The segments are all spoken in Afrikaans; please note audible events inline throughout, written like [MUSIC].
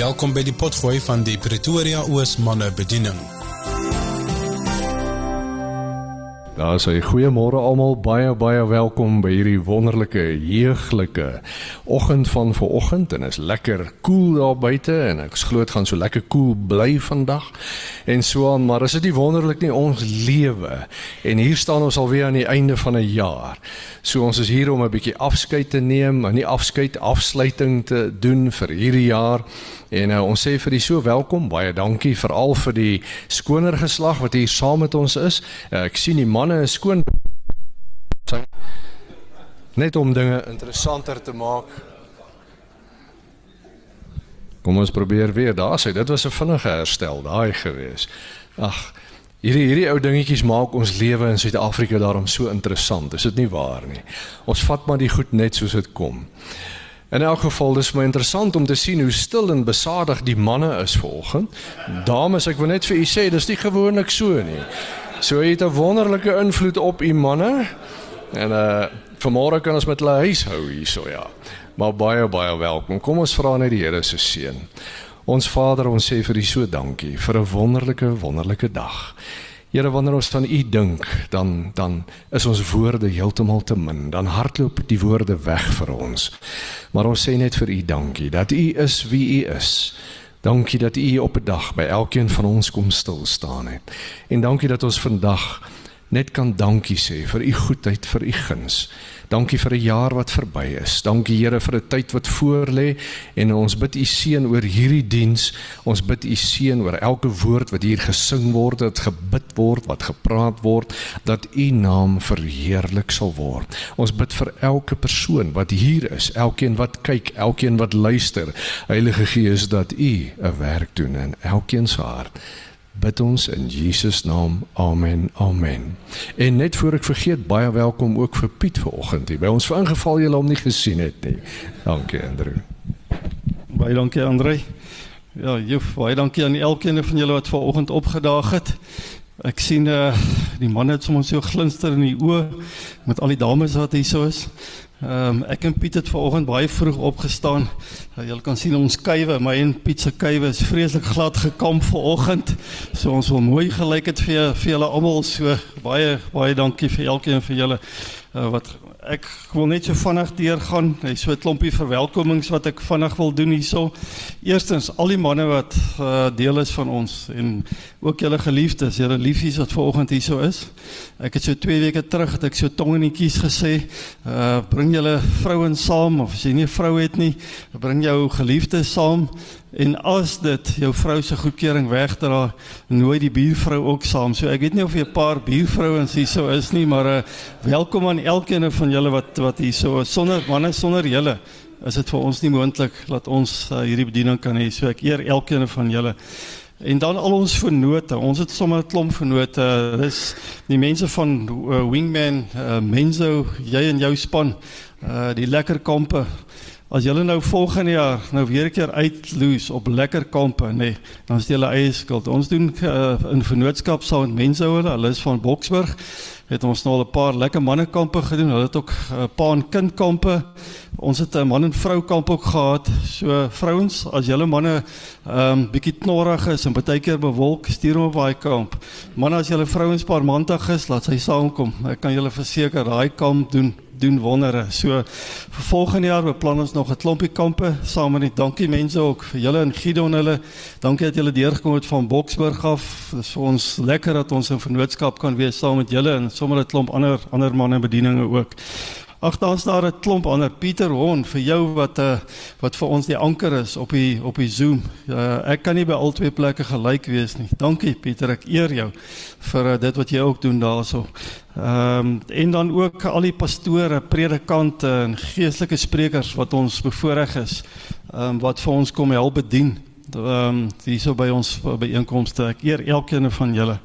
Welkom by die potgooi van die Pretoria Oos manne bediening. Daar sê goeiemôre almal, baie baie welkom by hierdie wonderlike heuglike oggend van vanoggend en is lekker koel cool daar buite en ek glo dit gaan so lekker koel cool bly vandag. En so aan, maar is dit nie wonderlik nie ons lewe en hier staan ons alweer aan die einde van 'n jaar. So ons is hier om 'n bietjie afskeid te neem, 'n afskeid afsluiting te doen vir hierdie jaar. En uh, ons sê vir die so welkom, baie dankie veral vir die skoner geslag wat hier saam met ons is. Uh, ek sien die manne is skoon net om dinge interessanter te maak. Kom ons probeer weer. Daar sê dit was 'n vinnige herstel daai gewees. Ag, hierdie hierdie ou dingetjies maak ons lewe in Suid-Afrika daarom so interessant. Is dit nie waar nie? Ons vat maar die goed net soos dit kom. In elk geval dis my interessant om te sien hoe stil en besadig die manne is vanoggend. Dames, ek wil net vir u sê, dis nie gewoonlik so nie. So jy het 'n wonderlike invloed op u manne. En uh vanmôre kan ons met hulle huis hou hierso ja. Maar baie baie welkom. Kom ons vra net die Here se seën. Ons Vader, ons sê vir U so dankie vir 'n wonderlike wonderlike dag. Here wanneer ons aan U dink, dan dan is ons woorde heeltemal te min. Dan hardloop die woorde weg vir ons. Maar ons sê net vir U dankie dat U is wie U is. Dankie dat U op 'n dag by elkeen van ons kom stil staan het. En dankie dat ons vandag net kan dankie sê vir U goedheid, vir U guns. Dankie vir 'n jaar wat verby is. Dankie Here vir 'n tyd wat voorlê en ons bid U seën oor hierdie diens. Ons bid U seën oor elke woord wat hier gesing word, wat gebid word, wat gepraat word, dat U naam verheerlik sal word. Ons bid vir elke persoon wat hier is, elkeen wat kyk, elkeen wat luister. Heilige Gees, dat U 'n werk doen in elkeen se hart bid ons in Jesus naam. Amen. Amen. En net voor ek vergeet, baie welkom ook vir Piet vanoggend hier. By ons vir ingeval jy hom nie gesien het nie. Dankie Andrew. Baie dankie Andre. Ja, juf, baie dankie aan elkeen van julle wat vanoggend opgedaag het. Ek sien uh die manne het sommer so glinster in die oë met al die dames wat hier so is. Ehm um, ek en Piet het vanoggend baie vroeg opgestaan. Uh, Julle kan sien ons kuive, my en Piet se kuive is vreeslik glad gekamp vanoggend. So ons wil mooi gelyk het vir vir julle almal. So baie baie dankie vir elkeen van julle uh, wat ek wil net so vinnig deurgaan. Hy's so 'n klompie verwelkomings wat ek vinnig wil doen hierso. Eerstens al die manne wat uh, deel is van ons en ook julle geliefdes, julle liefies wat vanoggend hierso is. Ek het so 2 weke terug het ek so tong in die kies gesê, uh, bring julle vrouens saam of as jy nie 'n vrou het nie, bring jou geliefdes saam. En as dit jou vrou se goedkeuring wegdra, nooi die buurvrou ook saam. So ek weet nie of jy 'n paar buurvrouens hierso is nie, maar uh, welkom aan elkeen van julle wat wat hierso sonder manne sonder julle is dit vir ons nie moontlik dat ons uh, hierdie bediening kan hê. So ek eer elkeen van julle. En dan al ons vennote. Ons het sommer 'n klomp vennote. Dis die mense van uh, Wingman, uh, Menzo, jy en jou span. Uh, die lekker kampe As julle nou volgende jaar nou weer 'n keer uitloos op lekker kampe, nê, nee, dan is dit julle eie skuld. Ons doen uh, in vennootskap saam met mense hulle, hulle is van Boksburg. Het ons nou al 'n paar lekker mannekampe gedoen. Hulle het ook 'n uh, paar en kindkampe. Ons het 'n man en vrou kamp ook gehad. So vrouens, as julle manne ehm um, bietjie knorrig is en baie keer bewolk, stuur hom op daai kamp. Manne, as julle vrouens paar mandag is, laat sy saamkom. Ek kan julle verseker, daai kamp doen doen wondere. So vir volgende jaar beplan ons nog 'n klompie kampe saam met dankie mense ook vir julle en Gideon hulle. Dankie dat julle deurgekom het van Boksburg af. Dit is vir ons lekker dat ons in vennootskap kan wees saam met julle en sommer 'n klomp ander ander manne bedieninge ook. Ag staan daar 'n klomp ander Pieter Hon vir jou wat uh, wat vir ons die anker is op die op die Zoom. Uh, ek kan nie by al twee plekke gelyk wees nie. Dankie Pieter, ek eer jou vir uh, dit wat jy ook doen daarso. Ehm um, en dan ook al die pastore, predikante en geestelike sprekers wat ons bevoorreg is. Ehm um, wat vir ons kom help bedien. Ehm um, hierso by ons byeenkomste. Ek eer elkeen van julle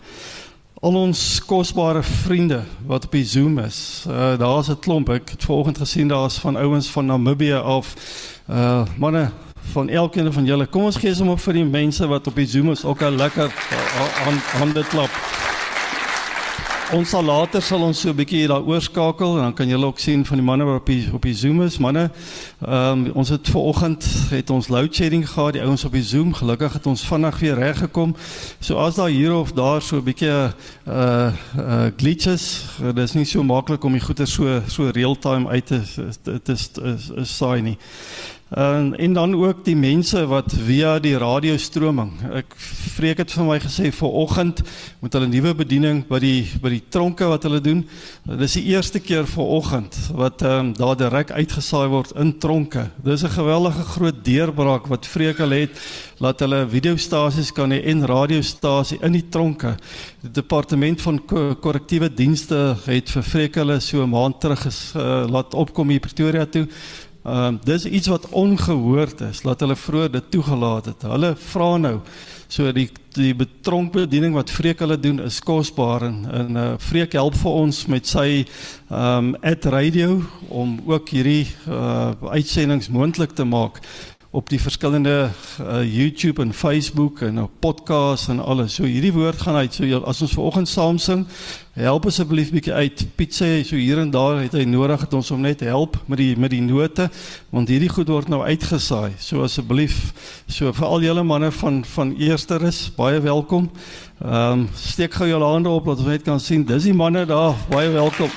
al ons kosbare vriende wat op die Zoom is. Uh daar's 'n klomp. Ek het vanoggend gesien daar's van ouens van Namibië af. Uh manne van elkeen van julle. Kom ons gee sommer vir die mense wat op die Zoom is ook 'n lekker hande klap. Ons sal later sal ons so 'n bietjie daar oorskakel en dan kan julle ook sien van die manne wat op die op die Zoom is. Manne, ehm um, ons het ver oggend het ons load shedding gehad, die ouens op die Zoom. Gelukkig het ons vinnig weer reg gekom. So as daar hier of daar so 'n bietjie uh uh glitches, dis nie so maklik om die goeie so so real time uit te dit is is saai nie. En en dan ook die mense wat via die radiostroming. Ek vreek dit vir my gesê vanoggend met hulle nuwe bediening by die by die tronke wat hulle doen. Dit is die eerste keer vanoggend wat ehm um, daar direk uitgesaai word in tronke. Dis 'n geweldige groot deurbraak wat vreek hulle het laat hulle videostasies kan hê en radiostasie in die tronke. Die departement van korrektiewe dienste het vir vreek hulle so 'n maand terug ges, uh, laat opkom hier Pretoria toe Ehm um, dis iets wat ongehoord is dat hulle vroeër dit toegelaat het. Hulle vra nou so die die betronkbediening wat Freek hulle doen is kosbaar en en uh, Freek help vir ons met sy ehm um, at radio om ook hierdie uh, uitsendings moontlik te maak op die verskillende uh, YouTube en Facebook en op podcast en alles. So hierdie woord gaan uit. So as ons vanoggend saam sing, help asseblief bietjie uit. Piet sê so hier en daar het hy nodig dat ons hom net help met die met die note want hierdie goed word nou uitgesaai. So asseblief so vir al julle manne van van Eersteres, baie welkom. Ehm um, steek gou julle hande op dat ons net kan sien. Dis die manne daar, baie welkom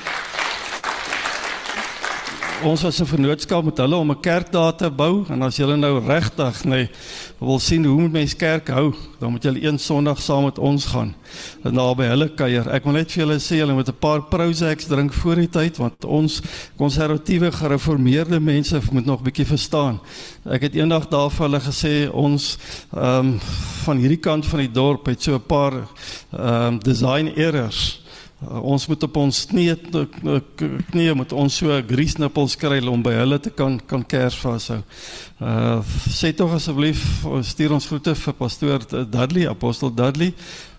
ons was 'n vennootskap met hulle om 'n kerk daar te bou en as julle nou regtig nee wil sien hoe moet mense kerk hou, dan moet julle een Sondag saam met ons gaan. En daar by hulle kuier. Ek wil net vir julle sê julle moet 'n paar Prozacs drink voor die tyd want ons konservatiewe gereformeerde mense moet nog 'n bietjie verstaan. Ek het eendag daar vir hulle gesê ons ehm um, van hierdie kant van die dorp het so 'n paar ehm um, design errors. Uh, ons moet op ons knie knie moet ons so griesnippels kry om by hulle te kan kan kers vashou. Uh sê tog asseblief stuur ons groete vir pastoor Dudley, apostel Dudley.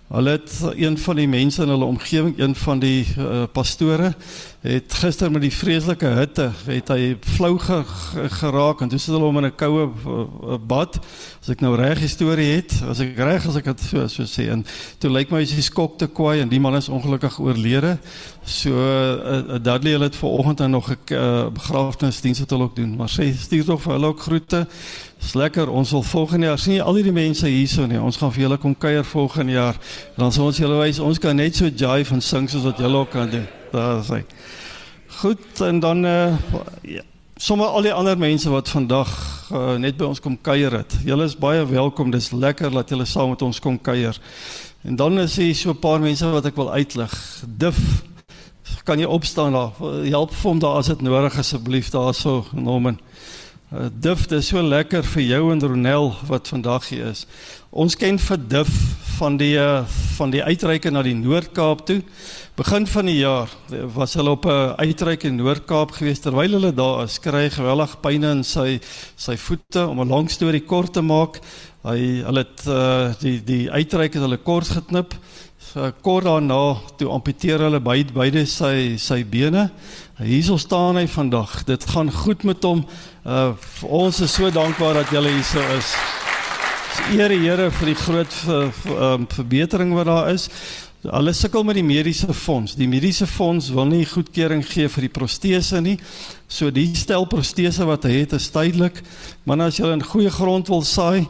Hulle het een van die mense in hulle omgewing, een van die uh, pastore, het gister met die vreeslike hitte, het hy flou ge, geraak en toe sit hulle hom in 'n koue uh, bad. As ek nou reg storie het, as ek reg as ek dit so so sê en toe lyk my as hy skok te kwaai en die man is ongelukkig oorlede. So uh, Dudley hulle het vanoggend nog 'n uh, begrafnisdiens wat hulle ook doen, maar sê stuur tog vir hulle ook groete. Dis lekker. Ons wil volgende jaar sien al die mense hierso nie. Ons gaan vir julle kom kuier volgende jaar. Dan sal ons julle wys ons kan net so jive en sing soos wat julle ook kan doen. Daar is hy. Goed en dan eh uh, ja, sommer al die ander mense wat vandag uh, net by ons kom kuier het. Julle is baie welkom. Dis lekker dat julle saam met ons kom kuier. En dan is hier so 'n paar mense wat ek wil uitlig. Dif kan jy opstaan daar? Help vir hom daar as dit nodig asseblief daarso, Norman. Uh, Dif, dit is so lekker vir jou en Ronel wat vandag hier is. Ons ken vir Dif van die uh, van die uitreike na die Noord-Kaap toe. Begin van die jaar was hulle op 'n uitreik in Noord-Kaap gewees terwyl hulle daar is, kry hy geweldig pyn in sy sy voete om 'n lang storie kort te maak. Hy hulle het uh, die die uitreik het hulle kort geknip. So, kort daarna toe amputeer hulle beide beide sy sy bene. Hierso staan hy vandag. Dit gaan goed met hom. Uh ons is so dankbaar dat julle hier so is. Eer die Here vir die groot ver, ver, um, verbetering wat daar is. Hulle sukkel met die mediese fonds. Die mediese fonds wil nie goedkeuring gee vir die protese nie. So die stel protese wat hy het is tydelik. Maar as jy in goeie grond wil saai,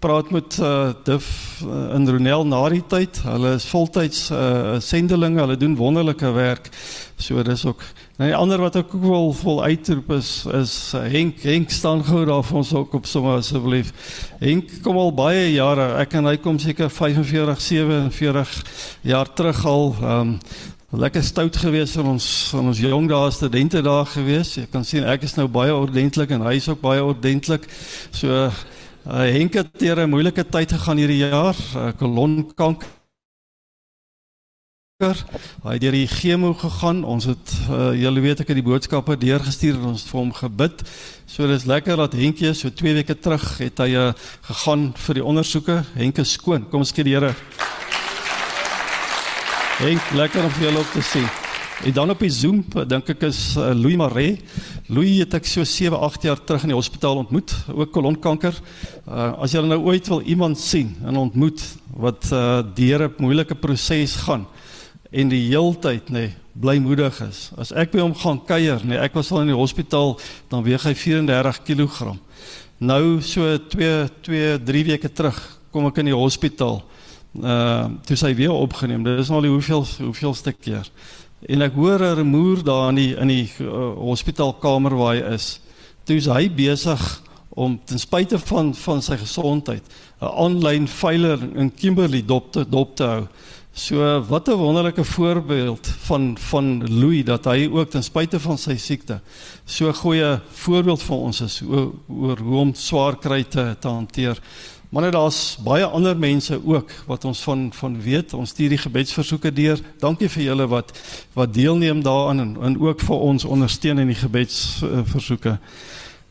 praat met uh, Div uh, in Ronel na die tyd. Hulle is voltyds uh, sendelinge. Hulle doen wonderlike werk. So dis ook Nou die ander wat ek ook wil vol uitroep is is Henk Henk staan gou daar vir ons ook op sommer asseblief. Henk kom al baie jare. Ek en hy kom seker 45 47 jaar terug al ehm um, lekker stout gewees van ons van ons jong dae studente daar gewees. Jy kan sien ek is nou baie ordentlik en hy is ook baie ordentlik. So uh, Henk het deur 'n moeilike tyd gegaan hierdie jaar, uh, kolonkanker Hy het deur die chemo gegaan. Ons het uh, julle weet ek het die boodskappe deurgestuur en ons het vir hom gebid. So dis lekker dat Henkie so 2 weke terug het hy uh, gegaan vir die ondersoeke. Henkie skoon. Kom ons kyk die Here. Henk, lekker om vir julle op te sien. En dan op die Zoom, dink ek is uh, Louis Maree. Louis het ek so 7, 8 jaar terug in die hospitaal ontmoet, ook kolonkanker. Uh, as jy nou ooit wil iemand sien en ontmoet wat uh, deur 'n moeilike proses gaan, en die heeltyd nê nee, blymoedig is. As ek by hom gaan kuier, nee, ek was al in die hospitaal, dan weeg hy 34 kg. Nou so 2 2 3 weke terug kom ek in die hospitaal. Uh toe sy weer opgeneem. Dit is al die hoeveel hoeveelste keer. En ek hoor 'n rumoer daar in die in die uh, hospitaalkamer waar hy is. Toe is hy besig om ten spyte van van sy gesondheid 'n aanlyn veiler in Kimberley dop te dop te hou. So wat 'n wonderlike voorbeeld van van Louis dat hy ook ten spyte van sy siekte so 'n goeie voorbeeld vir ons is oor, oor hoe om swaar kry te, te hanteer. Maar net daar's baie ander mense ook wat ons van van weet. Ons stuur die gebedsversoeke deur. Dankie vir julle wat wat deelneem daaraan en, en ook vir ons ondersteun in die gebedsversoeke.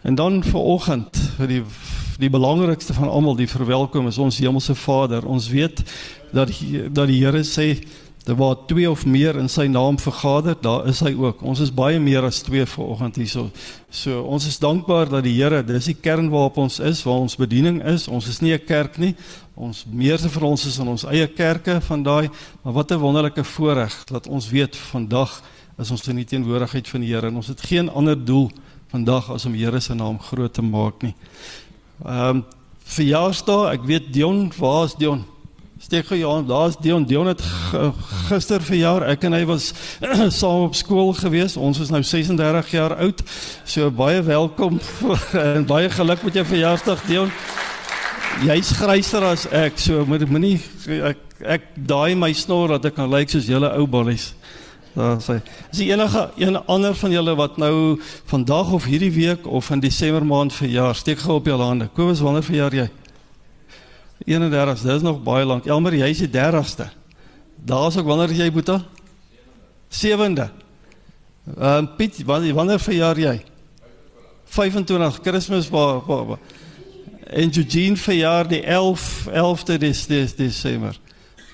En dan vir oggend die die belangrikste van almal die verwelkom is ons hemelse Vader. Ons weet dat dat die Here sê daar waar twee of meer in sy naam vergader, daar is hy ook. Ons is baie meer as twee vanoggend hierso. So ons is dankbaar dat die Here, dis die kern waarop ons is, waar ons bediening is. Ons is nie 'n kerk nie. Ons meeste vir ons is in ons eie kerke van daai, maar wat 'n wonderlike voorreg dat ons weet vandag is ons in die teenwoordigheid van die Here en ons het geen ander doel vandag as om Here se naam groot te maak nie. Ehm um, verjaarsdag, ek weet Dion, waar is Dion? Steek gou Johan, daar's Dion. Dion het gister verjaar. Ek en hy was [CLEARS THROAT] saam op skool gewees. Ons is nou 36 jaar oud. So baie welkom [LAUGHS] en baie geluk met jou verjaarsdag Dion. Jy's gryser as ek. So moet moenie ek ek daai my snor dat ek kan lyk soos julle ou ballies. Daar sê. Is enige een ander van julle wat nou vandag of hierdie week of in Desember maand verjaar? Steek gou op jou hande. Kobus, wanneer verjaar jy? 31, dis nog baie lank. Elmer, jy is die 30ste. Daar's ook wanneer jy Boeta? 7de. Ehm um, Piet, wanneer verjaar jy? 25. Kersfees waar waar en Eugene verjaar die 11 11de dis dis Desember.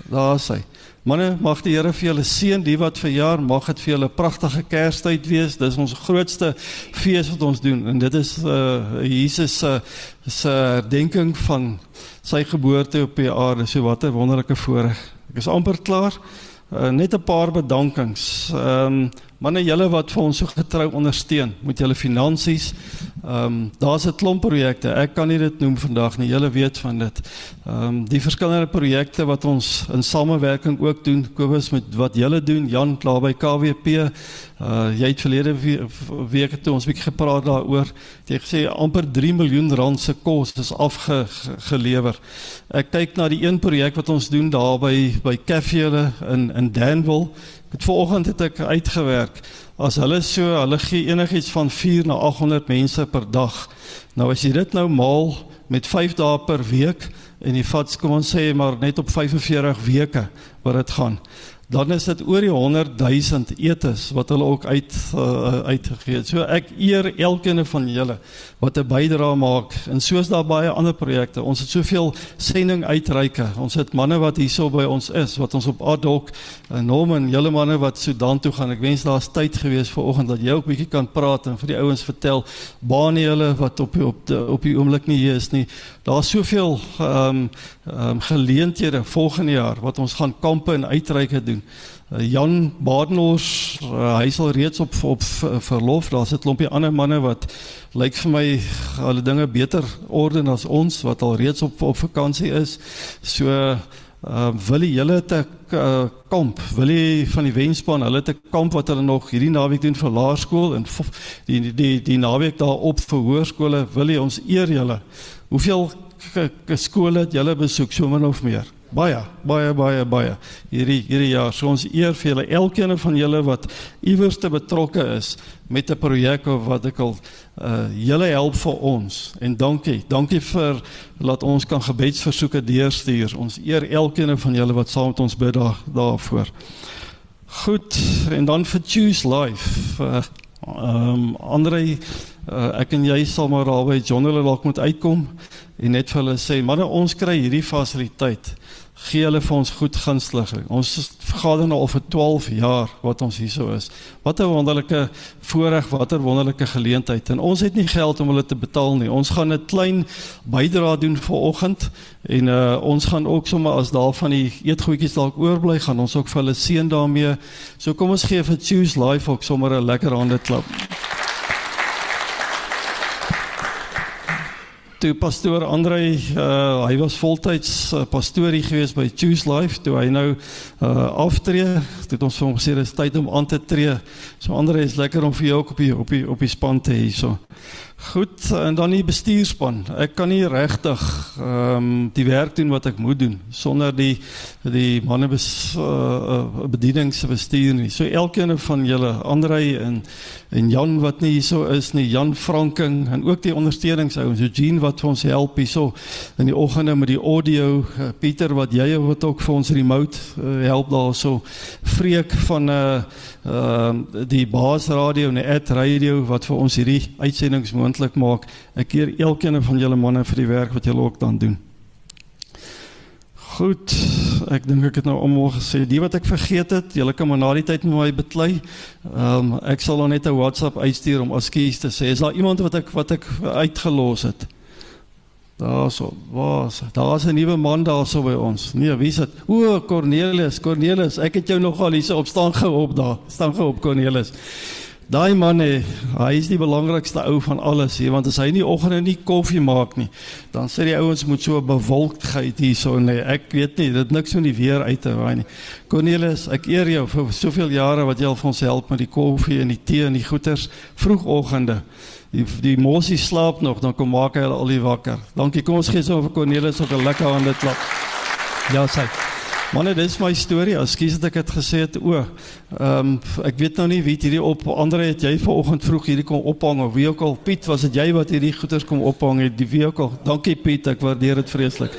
Daar sê. Manne, mag die Here vir julle seën, die wat verjaar, mag dit vir julle 'n pragtige Kerstyd wees. Dis ons grootste fees wat ons doen en dit is uh Jesus se uh, se herdenking van sy geboorte op die aarde. So wat 'n wonderlike voorreg. Ek is amper klaar. Uh, net 'n paar bedankings. Ehm um, manne julle wat vir ons so getrou ondersteun met julle finansies. Ehm um, daar's 'n klomp projekte. Ek kan nie dit noem vandag nie. Julle weet van dit. Ehm um, die verskillende projekte wat ons in samewerking ook doen. Kobus met wat julle doen, Jan klaar by KWP. Uh jy het verlede week toe ons bietjie gepraat daaroor. Jy gesê amper 3 miljoen rand se kos is afgelewer. Ek kyk na die een projek wat ons doen daar by by Kaffie in in Danville. Dit vanoggend het ek uitgewerk. As hulle so, hulle gee enigiets van 4 na 800 mense per dag. Nou as jy dit nou maal met 5 dae per week en jy vat kom ons sê maar net op 45 weke wat dit gaan dan is dit oor die 100 000 etes wat hulle ook uit uh, uitgegee het. So ek eer elkeen van julle wat 'n bydrae maak en soos daar baie ander projekte. Ons het soveel sending uitreike. Ons het manne wat hierso by ons is wat ons op Adhoc en uh, Norman, julle manne wat Sudan toe gaan. Ek wens daar's tyd gewees vir oggend dat jy ook bietjie kan praat en vir die ouens vertel baie julle wat op op die, op die oomblik nie hier is nie. Daar's soveel ehm um, um, geleenthede volgende jaar wat ons gaan kampe en uitreike doen. Uh, Jan Badenhorst, uh, hy sal reeds op op verlof. Daar's 'n klompie ander manne wat lyk vir my hulle dinge beter orden as ons wat al reeds op op vakansie is. So uh wil jy hulle te uh, kamp? Wil jy van die wenspan hulle te kamp wat hulle nog hierdie naweek doen vir laerskool en die die die, die naweek daarop vir hoërskole? Wil jy ons eer julle? Hoeveel skole het julle besoek? So min of meer baie baie baie baie. Hierdie hierdie jaar. So ons eer vir julle elkeen van julle wat iewers te betrokke is met 'n projek of wat ek al uh julle help vir ons. En dankie dankie vir laat ons kan gebedsversoeke deurstuur. Ons eer elkeen van julle wat saam met ons bid daar daarvoor. Goed en dan vir choose life. Uh ehm um, Andre uh, ek en jy sal maar daar by John hulle dalk moet uitkom en net vir hulle sê manne ons kry hierdie fasiliteit gee hulle vir ons goed gunstig. Ons vergader nou al vir 12 jaar wat ons hierso is. Wat 'n wonderlike voorreg, watter wonderlike geleentheid. En ons het nie geld om hulle te betaal nie. Ons gaan 'n klein bydrae doen vir oggend en uh, ons gaan ook sommer as daar van die eetgoedjies dalk oorbly, gaan ons ook vir hulle seën daarmee. So kom ons gee vir Choose Life ook sommer 'n lekker hande klap. Toe pastoor Andre uh, hy was voltyds uh, pastorie gewees by Choose Life. Toe hy nou uh, aftree het ons vir hom gesê dis tyd om aan te tree. So Andre is lekker om vir jou ook op die op die op die span te hê so Goed, en dan die bestuurspan. Ek kan nie regtig ehm um, die werk doen wat ek moet doen sonder die die manne bes, uh, bedieningsbestuur nie. So elkeen van julle, Andrei en en Jan wat nie hierso is nie, Jan Franking en ook die ondersteuningsouens, Eugene wat vir ons help hierso in die oggende met die audio, uh, Pieter wat jy wat ook vir ons remote uh, help daarso. Freek van 'n uh, ehm uh, die baasradio en die ad radio wat vir ons hierdie uitsendings moontlik maak. Ek eer elkeen van julle manne vir die werk wat julle ook dan doen. Goed, ek dink ek het nou almal gesê, die wat ek vergeet het, julle kan maar na die tyd met my beklei. Ehm um, ek sal dan net 'n WhatsApp uitstuur om askies te sê. Is daar iemand wat ek wat ek uitgelos het? Daarso, was. Daar's 'n nuwe man daarso by ons. Nee, wie is dit? O, Cornelius, Cornelius. Ek het jou nogal hier op staan gehou op daar. Staan gehou op Cornelius. Daai man, he, hy is die belangrikste ou van alles hier, want as hy nie oggende nie koffie maak nie, dan sê die ouens moet so bewolkheid hierso nee. Ek weet nie, dit niks van die weer uit te waai nie. Cornelius, ek eer jou vir soveel jare wat jy al vir ons help met die koffie en die tee en die goeters vroegoggende die die mosie slaap nog, dan kom maak hy hulle al die wakker. Dankie. Kom ons gee so vir Cornelis ook 'n lekker hande klap. Ja, sê. Manne, dit is my storie. Ekskuus dat ek dit gesê het. O, ehm um, ek weet nou nie wie hierdie op ander het jy vanoggend vroeg hierdie kom ophang of wie ook al Piet, was dit jy wat hierdie goeders kom ophang het? Die wie ook al. Dankie Piet, ek waardeer dit vreeslik.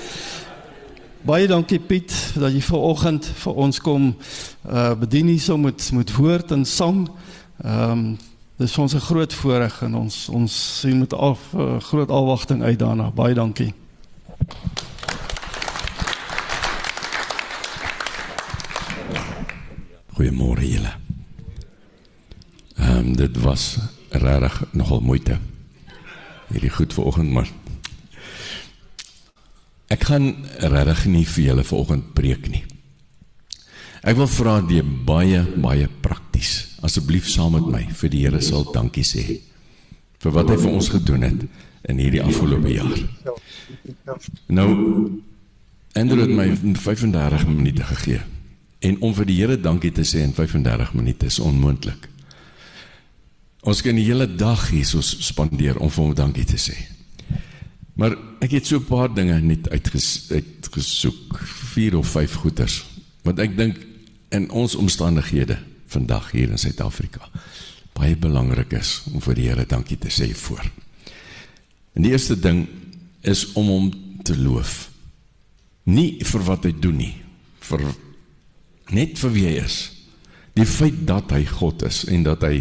Baie dankie Piet dat jy vanoggend vir ons kom uh bedien hier so met met woord en sang. Ehm um, Dit is ons 'n groot voorreg en ons ons sien met af uh, groot afwagting uit daarna. Baie dankie. Goeiemôre julle. Ehm um, dit was regtig nogal moeite. Hierdie goed vanoggend maar. Ek gaan regtig nie vir julle vanoggend preek nie. Ek wil vra die baie baie prakties asseblief saam met my vir die Here sal dankie sê vir wat hy vir ons gedoen het in hierdie afgelope jaar. Nou Andrew het my 35 minute gegee en om vir die Here dankie te sê in 35 minute is onmoontlik. Ons kan die hele dag so spandeer om vir hom dankie te sê. Maar ek het so 'n paar dinge net uitges, uitgesoek, vier of vyf goeters wat ek dink in ons omstandighede vandag hier in Suid-Afrika baie belangrik is om vir die Here dankie te sê voor. En die eerste ding is om hom te loof. Nie vir wat hy doen nie, vir net vir wie hy is. Die feit dat hy God is en dat hy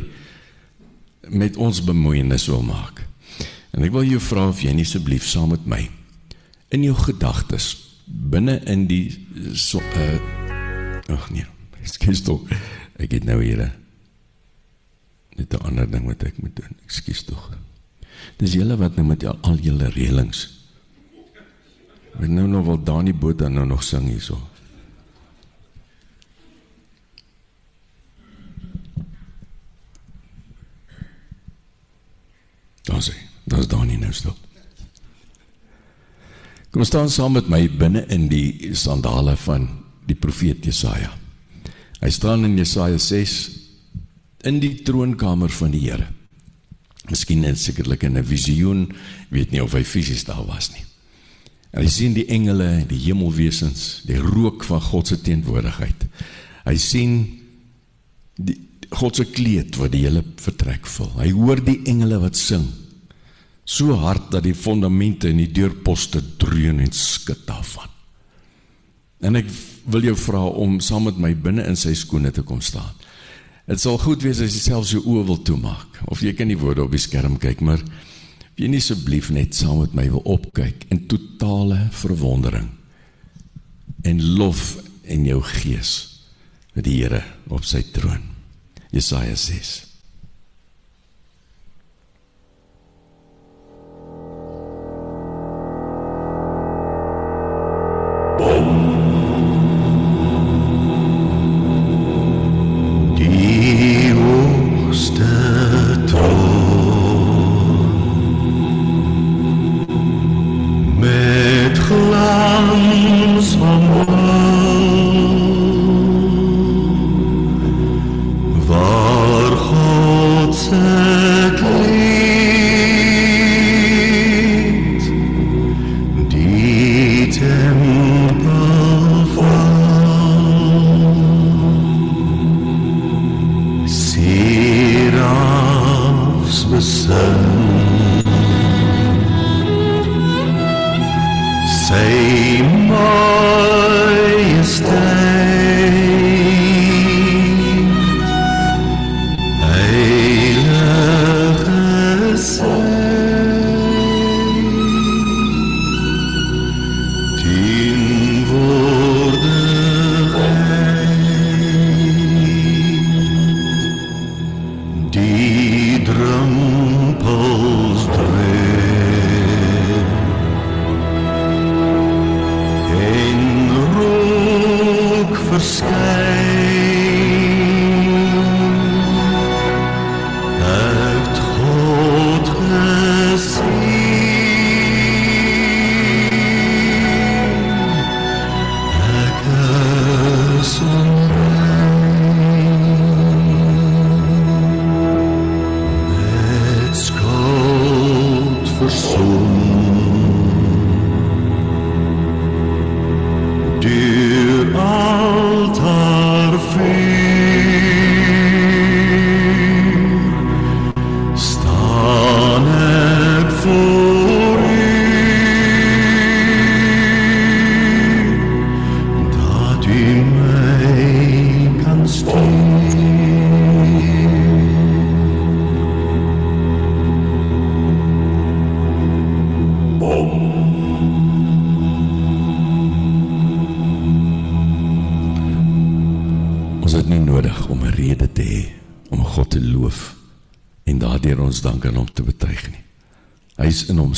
met ons bemoeienis wil maak. En ek wil jou vra of jy nie asseblief saam met my in jou gedagtes binne in die so uh ag nee, ekskuus tog. Ek het nou hier net 'n ander ding wat ek moet doen. Ekskuus tog. Dis julle wat nou met al julle reëlings. Ek nou nog wel Dani Botha nou nog sing hierso. Dan sê, dis Dani nou stop. Kom staan saam met my binne in die sandale van die profeet Jesaja. Hy staan in Jesaja 6 in die troonkamer van die Here. Miskien net sekerlik in 'n visioen, weet nie of hy fisies daar was nie. En hy sien die engele, die hemelwesens, die rook van God se teenwoordigheid. Hy sien die God se kleed wat die hele vertrek vul. Hy hoor die engele wat sing so hard dat die fondamente en die deurposte dreun en skud daarvan. En ek wil jou vra om saam met my binne in sy skoene te kom staan. Dit sal goed wees as jy self jou oë wil toemaak of jy kan die woorde op die skerm kyk, maar wie nie asseblief net saam met my wil opkyk in totale verwondering en lof in jou gees vir die Here op sy troon. Jesaja 6.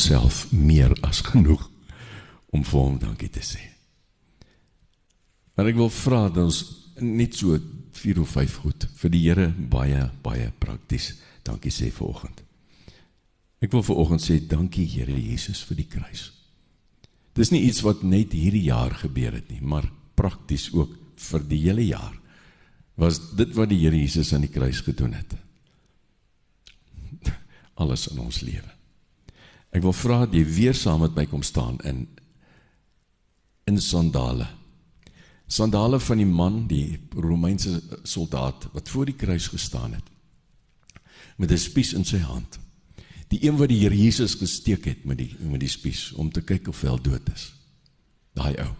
Homself meer as genoeg om vir hom dankie te sê. Maar ek wil vra dat ons net so 4 of 5 goed vir die Here baie baie prakties dankie sê vanoggend. Ek wil vanoggend sê dankie Here Jesus vir die kruis. Dis nie iets wat net hierdie jaar gebeur het nie, maar prakties ook vir die hele jaar was dit wat die Here Jesus aan die kruis gedoen het. [LAUGHS] Alles in ons lewe. Ek wil vra dat jy weer saam met my kom staan in in sandale. Sandale van die man, die Romeinse soldaat wat voor die kruis gestaan het met 'n spies in sy hand. Die een wat die Here Jesus gesteek het met die met die spies om te kyk of hy al dood is. Daai ou,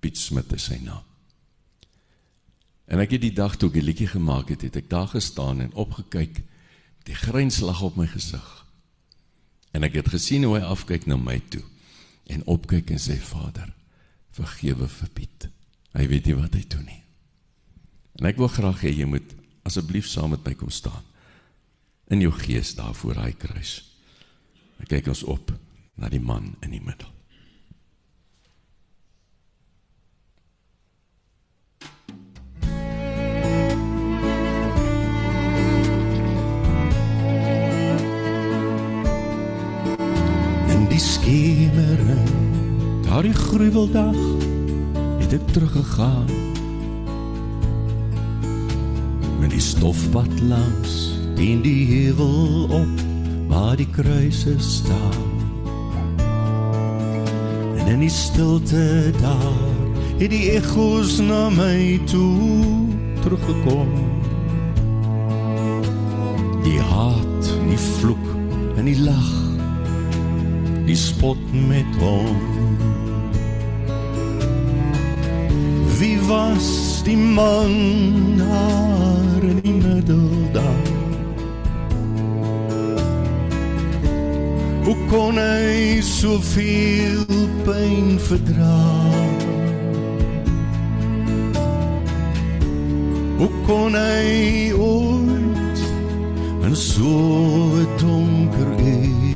Piet Smit is sy naam. En ek het die dag toe ek die liedjie gemaak het, het ek daar gestaan en opgekyk met die grinslag op my gesig. En ek het gesien hoe hy afkyk na my toe en opkyk en sê Vader, vergewe vir Piet. Hy weet nie wat hy doen nie. En ek wil graag hê jy moet asseblief saam met my kom staan in jou gees daar voor hy kruis. Ek kyk ons op na die man in die middel. Daardie gruweldag het ek teruggegaan. Met die stofpad langs teen die heuwel op waar die kruise staan. En in die stilte daar het die echos na my toe teruggekom. Die haat die vloek en die lag die spot met hom. Was die man daar in die middel daar? Hoe kon hy soveel pyn verdra? Hoe kon hy ooit in so 'n donker uur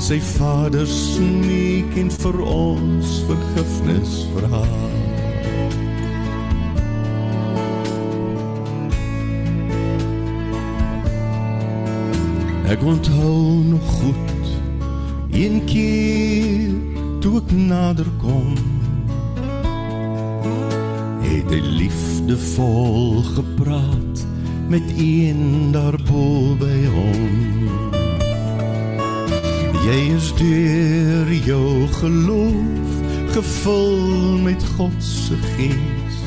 sy vader smeek en vir ons vergifnis vra? Ek onthou nog goed een keer toe ek nader kom het hy liefdevol gepraat met een daarbo by hom. Jy is deur jou geloof gevul met God se gees.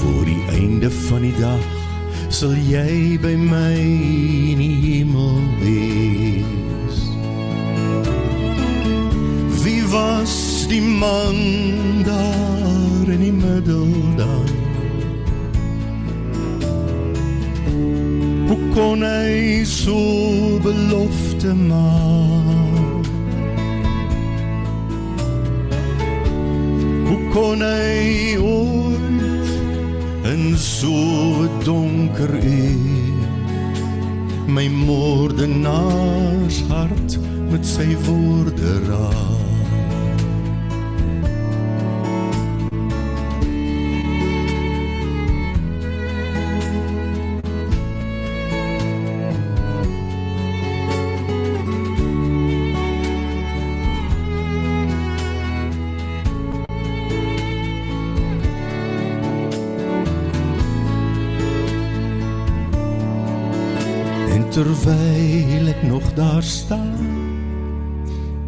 Voor die einde van die dag sal jy by my in die hemel wees? Wie was die man daar in die middel dan? Hoe kon hy so belofte maak? Hoe kon hy ooit in so donker uur my moordenaars hart met sy woorde raak nog daar staan,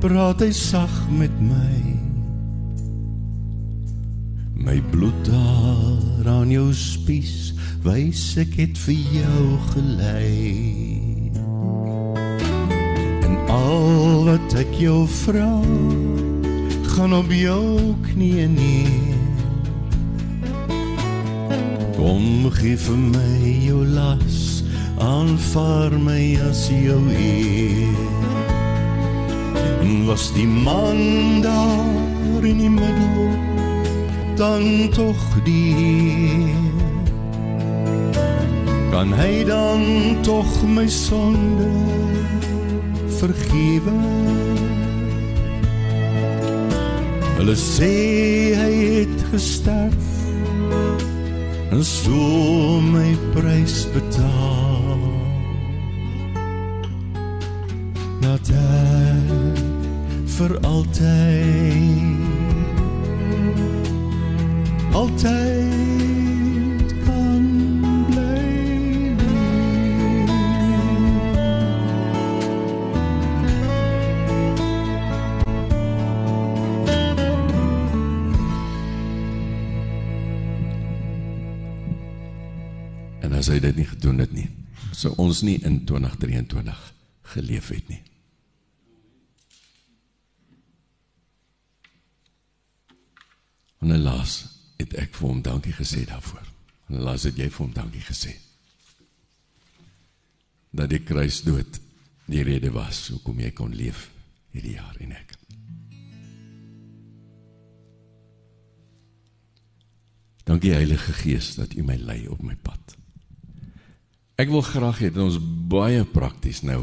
praat hy sag met my. My bloed daar aan jou spies, wys ek het vir jou gelei. En al wat ek jou vra, gaan op jou knieë neer. Kom gee vir my jou las, aanvaar my as jou eer. Was die man daar in die middel, dan toch die Heer. Kan hy dan toch my sonde vergewe? Hulle sê hy het gesterf en so my prys betaal. Sou ons nie in 2023 geleef het nie. En helaas het ek vir hom dankie gesê daarvoor. En helaas het jy vir hom dankie gesê. Dat die kruisdood die rede was hoekom jy kon leef hierdie jaar en ek. Dankie Heilige Gees dat U my lei op my pad. Ek wil graag hê dat ons baie prakties nou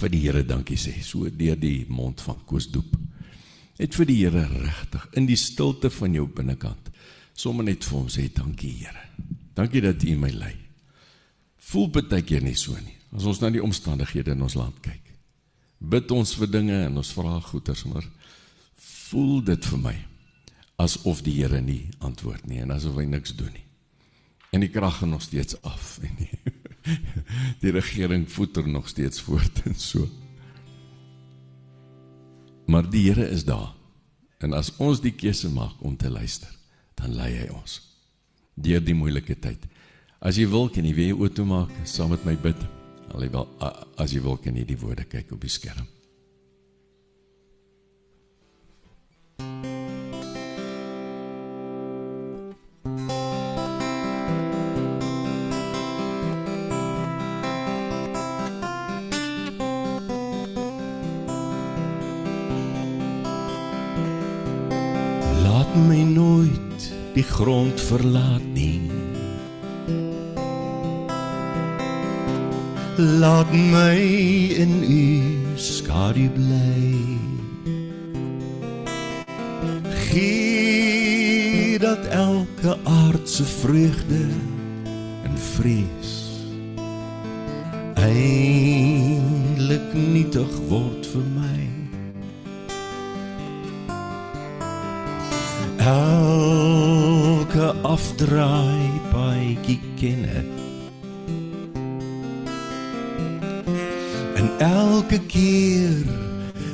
vir die Here dankie sê, so deur die mond van Koos Doep. Net vir die Here regtig in die stilte van jou binnekant. Sommige net vir hom sê dankie Here. Dankie dat U my lei. Voel baie keer nie so nie. As ons na die omstandighede in ons land kyk. Bid ons vir dinge en ons vra goeders, maar voel dit vir my asof die Here nie antwoord nie en asof hy niks doen nie. En die krag gaan nog steeds af en die, [LAUGHS] die regering voeter nog steeds voort en so. Maar die Here is daar. En as ons die keuse maak om te luister, dan lei hy ons deur die moeilike tyd. As jy wil kan jy weer oop toe maak saam met my bid. Alhoewel as jy wil kan jy die woorde kyk op die skerm. Laat my die grond verlaat nie. Laat my in u skadu bly. Gee dat elke aardse vreugde en vrees eindelik nietig word vir my. Elke afdraai paadjie ken ek. En elke keer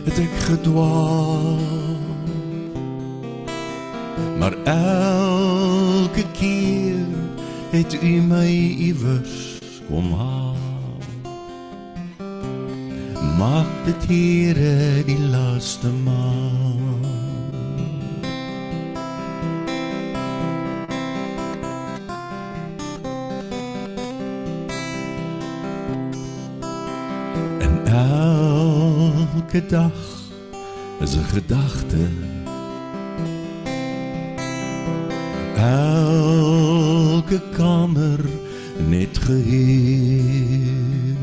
het ek gedwaal. Maar elke keer het u my iewers kom haal. Maak dit Here die laaste maal. Elke dag is 'n gedagte. Elke kamer net gehuur.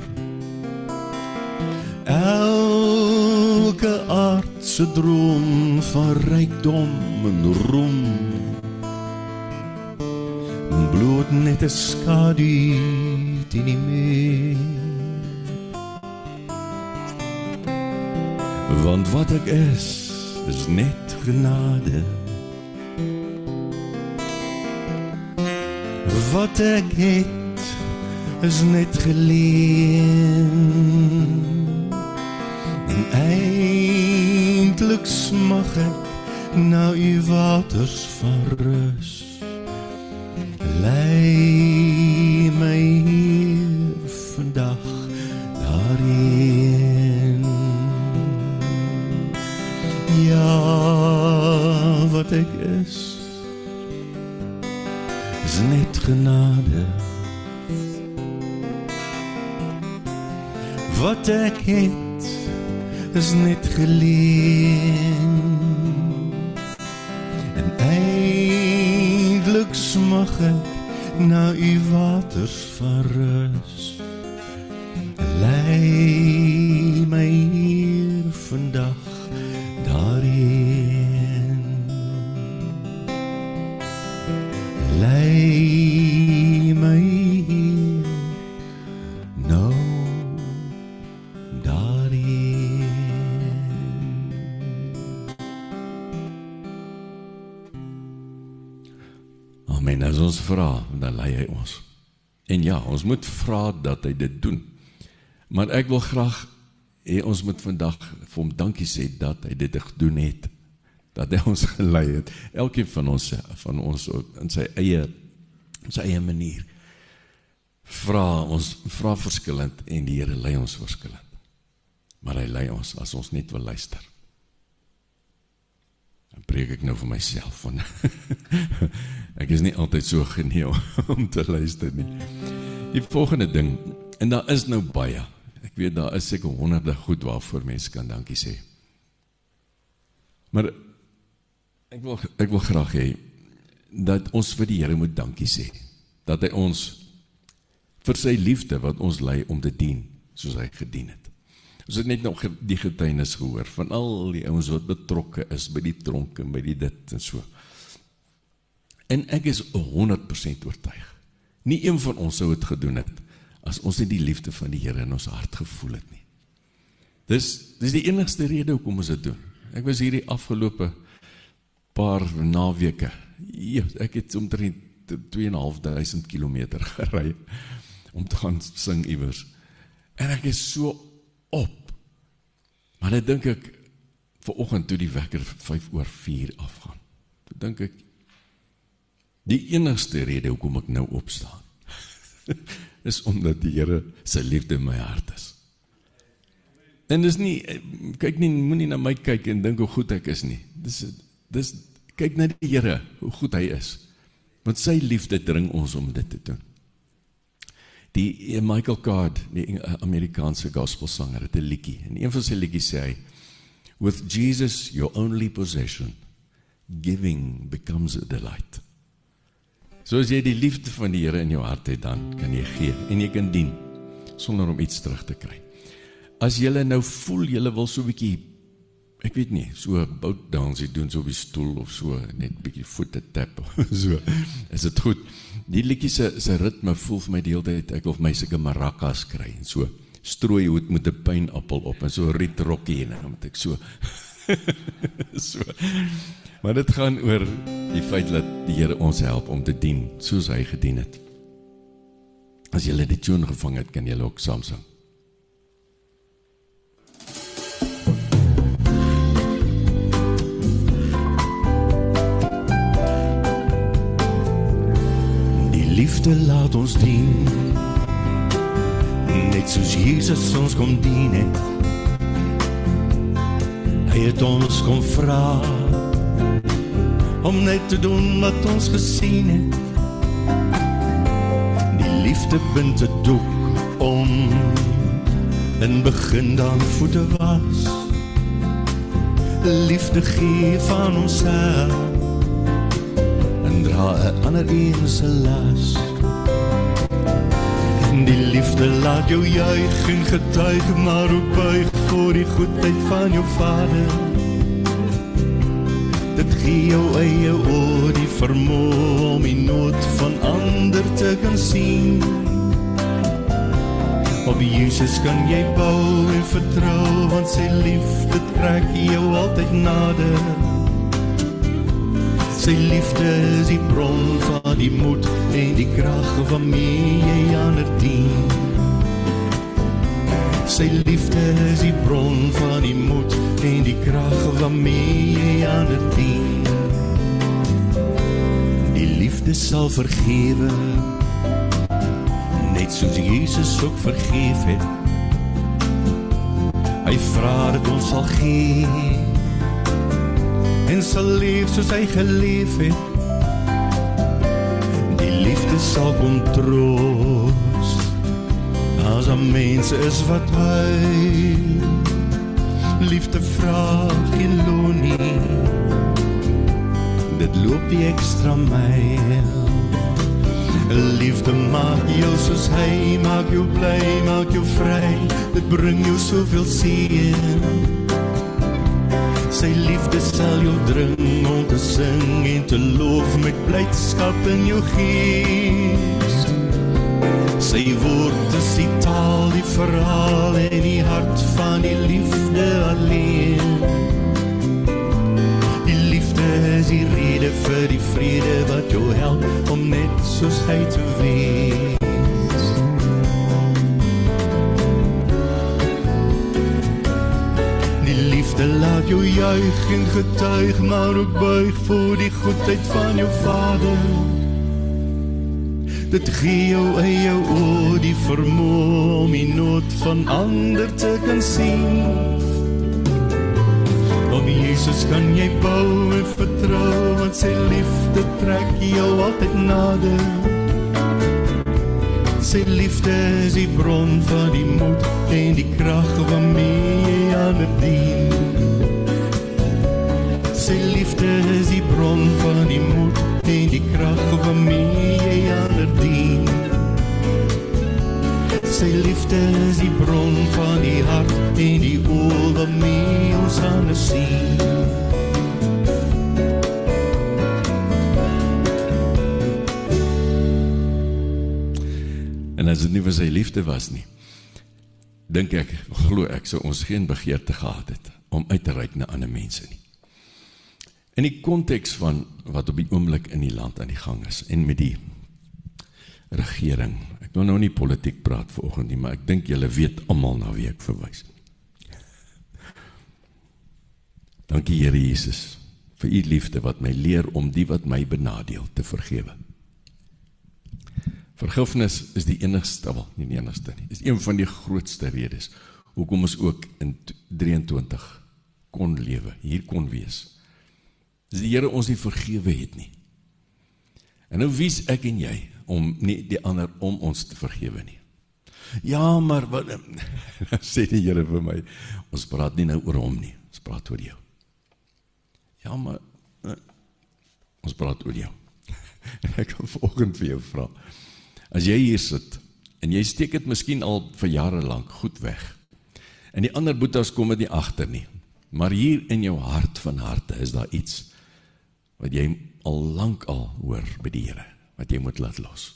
Elke aardse droom van rykdom en roem. Bloed net 'n skadu teen die muur. Want wat ek is, is net genade. Wat ek het, is net geleen. En eindelijk smag ek na u waters van rus. Vra, dan lei hy ons. En ja, ons moet vra dat hy dit doen. Maar ek wil graag hê ons moet vandag vir hom dankie sê dat hy dit gedoen het. Dat hy ons [LAUGHS] gelei het. Elkeen van ons van ons in sy eie in sy eie manier. Vra ons vra verskillend en die Here lei ons verskillend. Maar hy lei ons as ons net wil luister. Dan preek ek nou vir myself van [LAUGHS] ek is nie altyd so geneel [LAUGHS] om te luister nie. Die volgende ding en daar is nou baie. Ek weet daar is seker honderde goed waarvoor mense kan dankie sê. Maar ek wil ek wil graag hê dat ons vir die Here moet dankie sê. Dat hy ons vir sy liefde wat ons lei om te dien soos hy gedien het. Ons het net nog die getuienis gehoor van al die ouens wat betrokke is by die tronke, by die dit en so. En ek is 100% oortuig. Nie een van ons sou dit gedoen het as ons nie die liefde van die Here in ons hart gevoel het nie. Dis dis die enigste rede hoekom ons dit doen. Ek was hierdie afgelope paar naweke. Ja, ek het omtrent 2.500 km [LAUGHS] gery om te gaan sing iewers. En ek is so op. Maar dan dink ek ver oggend toe die wekker 5 oor 4 afgaan. Toe dink ek die enigste rede hoekom ek nou opstaan [LAUGHS] is omdat die Here sy liefde in my hart is. En dis nie kyk nie moenie na my kyk en dink hoe goed ek is nie. Dis dis kyk na die Here hoe goed hy is. Want sy liefde dring ons om dit te doen. Die Michael Card, die Amerikaanse gospelsanger, het 'n liedjie. En een van sy liedjies sê hy: With Jesus your only possession, giving becomes a delight. So as jy die liefde van die Here in jou hart het, dan kan jy gee en jy kan dien sonder om iets terug te kry. As jy nou voel jy wil so 'n bietjie ek weet nie, so bout dansie doen so op die stoel of so net bietjie voete tap [LAUGHS] so. Is dit goed? Die liedjie se se ritme voel vir my deeltyd ek wil vir my sulke maracas kry en so strooi hoed met 'n pynappel op en so riet rokkie en dan moet ek so [LAUGHS] so. Maar dit gaan oor die feit dat die Here ons help om te dien soos hy gedien het. As jy die tune gevang het, kan jy ook saam sing. Liefde laat ons dien. Net soos Jesus ons kom dien het. Hy het ons kom vra om net te doen wat ons gesien het. Die liefde bind 'n doek om en begin dan voete was. Liefde gee van onsself en dra 'n ander een se las. Die liefde laat jou juig en getuig maar ook buig voor die goedheid van jou Vader. Dit gee jou eie oor die vermoë om die nood van ander te kan sien. Op Jesus kan jy bou en vertrou want sy liefde trek jou altyd nader. Sy liefde is die bron van die moed en die krag waarmee jy ander dien. Sy liefde is die bron van die moed en die krag waarmee jy aan dit dien. Die liefde sal vergewe net soos Jesus ook vergeef het. Hy vra dat ons sal gee en sal leef soos hy geleef het. Die liefde sal kontrol As 'n mens is wat hy liefde vra geen loon nie. Dit loop die ekstra myl. Liefde maak jou soos hy maak jou bly, maak jou vry. Dit bring jou soveel seën. Sy liefde sal jou dring om te sing en te loof met blydskap in jou gees. Sy woorde is die taal, die verhaal en die hart van die liefde alleen. Die liefde is die rede vir die vrede wat jou help om net soos hy te wees. Liefde laat jou juig en getuig, maar ook buig voor die goedheid van jou vader. Dit gee jou eie oor die vermoë om die nood van ander te kan sien. Op Jesus kan jy bou en vertrou, want sy liefde trek jou altyd nader. Sy liefde is die bron van die moed en die krag waarmee jy ander dien. Sy liefde is die bron van die moed en die krag waarmee jy ander dien. Sy liefde is die bron van die hart en die oë waarmee ons ander sien. En as dit nie vir sy liefde was nie, dink ek, glo ek, sou ons geen begeerte gehad het om uit te reik na ander mense nie. In die konteks van wat op die oomblik in die land aan die gang is en met die regering. Ek wil nou nie politiek praat vanoggend nie, maar ek dink julle weet almal na wie ek verwys. Dankie Here Jesus vir u liefde wat my leer om die wat my benadeel te vergewe. Vergifnis is die enigste, wel, nie die enigste nie. Is een van die grootste redes hoekom ons ook in 23 kon lewe, hier kon wees Dis die Here ons nie vergewe het nie. En nou wie's ek en jy om nie die ander om ons te vergewe nie. Ja, maar wat [LAUGHS] sê die Here vir my? Ons praat nie nou oor hom nie. Ons praat oor jou. Ja, maar eh, ons praat oor jou. [LAUGHS] En ek wil vanoggend vir jou vra. As jy hier sit en jy steek dit miskien al vir jare lank goed weg. En die ander boetas kom dit nie agter nie. Maar hier in jou hart van harte is daar iets wat jy al lank al hoor by die Here wat jy moet laat los.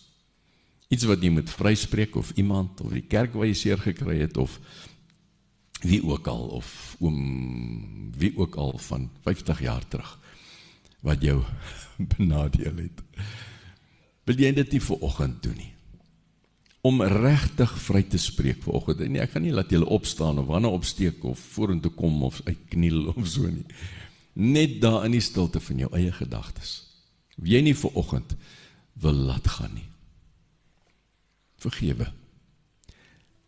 Iets wat jy moet vryspreek of iemand of die kerk waar jy seer gekry het of wie ook al of oom wie ook al van 50 jaar terug wat jou [LAUGHS] benadeel het. Wil jy dit nie vir oggend doen nie? Om regtig vry te spreek vir oggend. Nee, ek gaan nie laat julle opstaan of wanneer opsteek of vorentoe kom of uitkniel [LAUGHS] of so nie. Net daar in die stilte van jou eie gedagtes. Wie jy nie vir oggend wil laat gaan nie. Vergewe.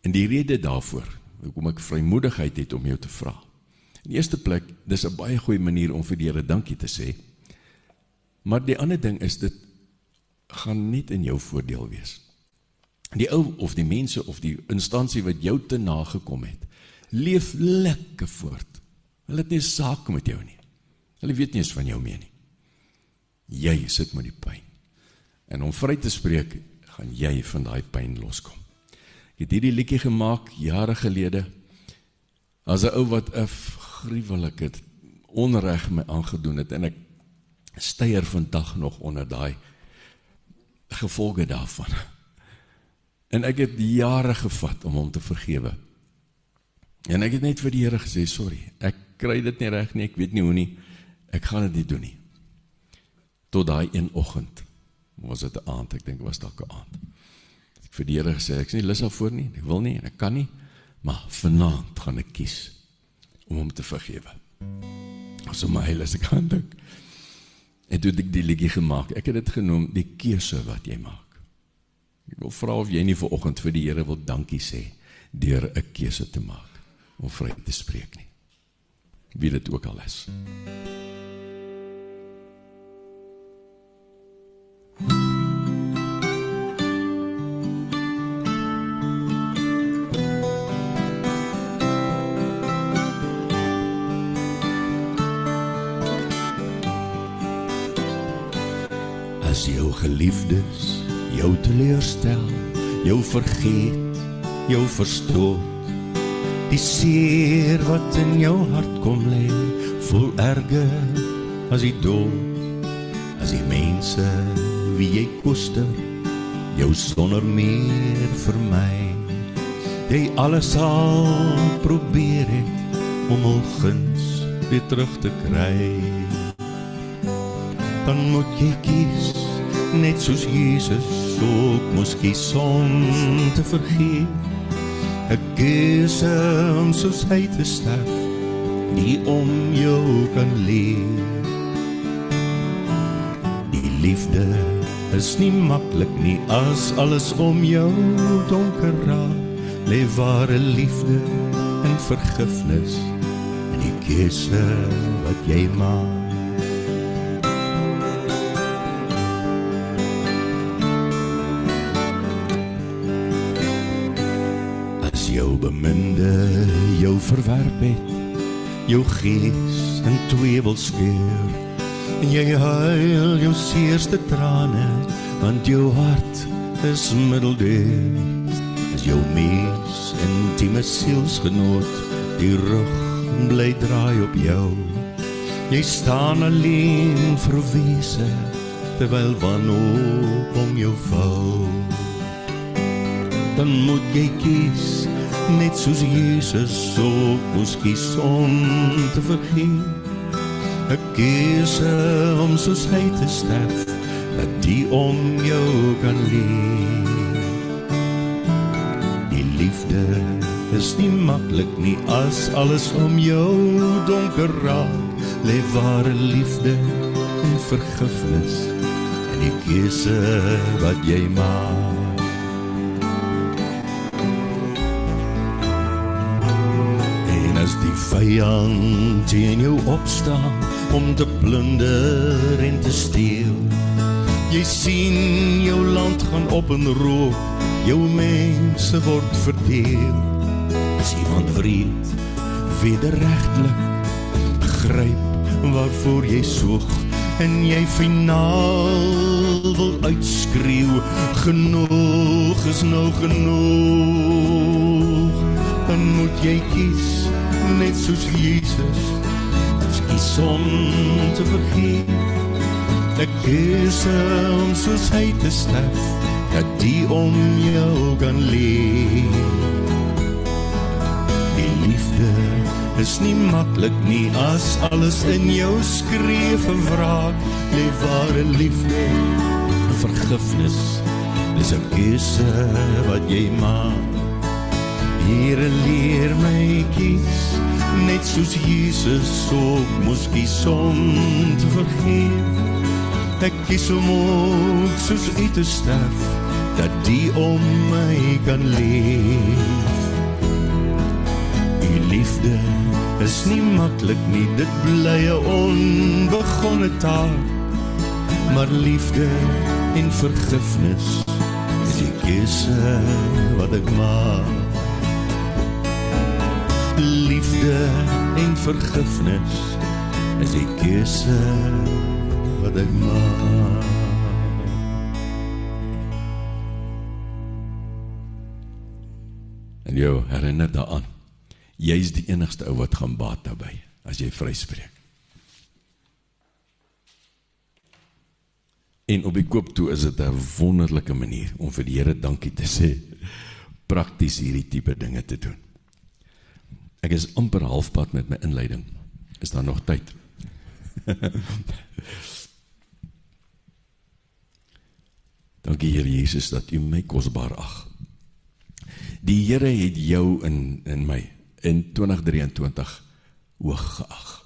En die rede daarvoor, hoekom ek vrymoedigheid het om jou te vra. In eerste plek, dis 'n baie goeie manier om vir die Here dankie te sê. Maar die ander ding is dit gaan net in jou voordeel wees. Die ou of die mense of die instansie wat jou te nagekom het, leef lekker voort. Hulle het nie saak met jou nie. Hulle weet nie eens van jou meer nie. Jy sit met die pyn. En om vry te spreek, gaan jy van daai pyn loskom. Ek het hierdie liedjie gemaak jare gelede as 'n ou wat 'n gruwelike onreg my aangedoen het en ek steier vandag nog onder daai gevolge daarvan. En ek het jare gevat om hom te vergewe. En ek het net vir die Here gesê, "Sorry, ek kry dit nie reg nie, ek weet nie hoe nie. Ek gaan dit nie doen nie." Tot daai een oggend was dit 'n aand, ek dink was dalk 'n aand. Ek vir die Here gesê, "Ek is nie lus daarvoor nie, ek wil nie en ek kan nie, maar vanaand gaan ek kies om hom te vergewe." Aso my heilige kan dink. En toe ek die liedjie gemaak, ek het dit genoem die keuse wat jy maak. Ek wil vra of jy nie vir oggend vir die Here wil dankie sê deur 'n keuse te maak om vry te spreek nie. Wie dit ook al is. Geliefdes jou teleurstel, jou vergeet, jou verstoot, die seer wat in jou hart kom lê, voel erger as die dood. As die mense wie jy koester, jou sonder meer vermy. Jy alles al probeer het om hul guns weer terug te kry dan moet jy kies net soos Jesus ook moes kies om te vergeet 'n keuse om soos hy te sterf nie om jou kan leef. Die liefde is nie maklik nie as alles om jou donker raak. Lê ware liefde en vergifnis in die keuse wat jy maak verwerp het. Jou gees in twee wil skeur en jy huil jou seerste trane want jou hart is middeldeur as jou mees intieme sielsgenoot die rug bly draai op jou. Jy staan alleen verwese terwyl wanhoop om jou val. Dan moet jy kies net soos Jesus ook moes kies om te vergeet. Ek kies om soos hy te sterf, dat die om jou kan leef. Die liefde is nie maklik nie as alles om jou donker raak. Leef ware liefde en vergifnis en die keuse wat jy maak. Vyand teen jou opstaan om te plunder en te steel. Jy sien jou land gaan op in rook, jou mense word verdeel. As iemand wreed, wederregtelik gryp waarvoor jy soek en jy finaal wil uitskreeu genoeg is nou genoeg dan moet jy kies net soos Jesus kies om te vergeet. Ek kies om soos hy te sterf dat die om jou kan leef. Die liefde is nie maklik nie as alles in jou skree vir wraak. Lê ware liefde vergifnis dis 'n keuse wat jy maak Here leer my kies net soos Jesus ook moes kies om te vergeef ek kies om ook soos u te sterf dat die om my kan leef die liefde is nie maklik nie, dit bly 'n onbegonne taak. Maar liefde en vergifnis is die keuse wat ek maak. Liefde en vergifnis is die keuse wat ek maak. En jou herinner daaraan jy's die enigste ou wat gaan baat daarbey as jy vryspreek. En op die koop toe is dit 'n wonderlike manier om vir die Here dankie te sê prakties hierdie tipe dinge te doen. Ek is amper halfpad met my inleiding. Is daar nog tyd? [LAUGHS] Dankie Here Jesus dat U my kosbaar ag. Die Here het jou in in my in 2023 hoog geag.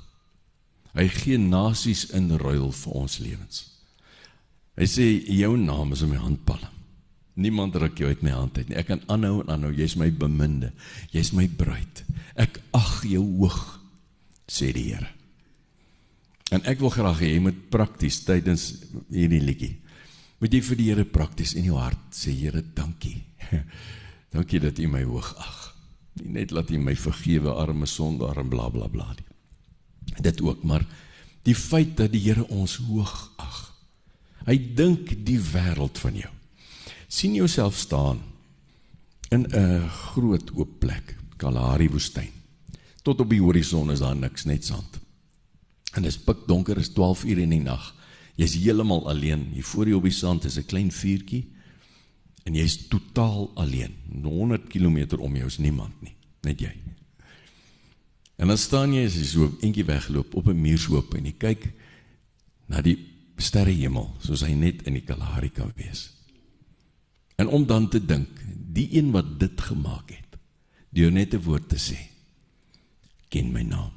Hy gee nasies in ruil vir ons lewens. Hy sê jou naam is in my handpalm. Niemand ruk jou uit my hand uit nie. Ek kan aanhou en aanhou. Jy's my beminde. Jy's my bruid. Ek ag jou hoog, sê die Here. En ek wil graag hê jy moet prakties tydens hierdie liedjie. Moet jy vir die Here prakties in jou hart sê Here, dankie. [LAUGHS] dankie dat U my hoog ag. Nie net laat hy my vergewe arme sondaar en bla bla bla nie. Dit ook, maar die feit dat die Here ons hoog ag. Hy dink die wêreld van jou. Sien jouself staan in 'n groot oop plek, Kalahari woestyn. Tot op die horison is daar niks, net sand. En dit is pikdonker, is 12 ure in die nag. Jy's heeltemal alleen. Hier voor jou op die sand is 'n klein vuurtjie en jy's totaal alleen. 100 km om jou is niemand nie, net jy. En dan staan jy as jy so eentjie wegloop op 'n muurshoop en jy kyk na die sterrehemel soos hy net in die Kalahari kan wees. En om dan te dink, die een wat dit gemaak het, deur net 'n woord te sê, ken my naam.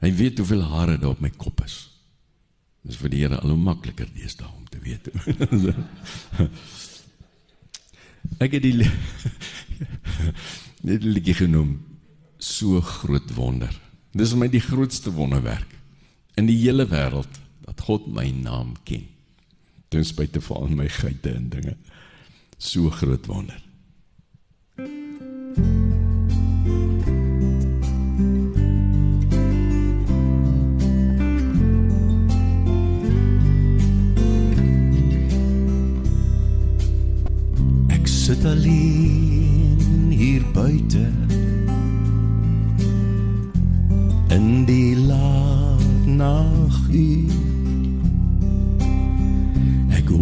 Hy weet hoeveel hare daar op my kop is. Dis vir die Here al hoe makliker deesdae om te weet. [LAUGHS] Ek het die [LAUGHS] net liedjie genoem so groot wonder. Dis vir my die grootste wonderwerk in die hele wêreld dat God my naam ken. Ten spyte van al my geite en dinge. So groot wonder. sit alleen hier buite in die laat naguur ek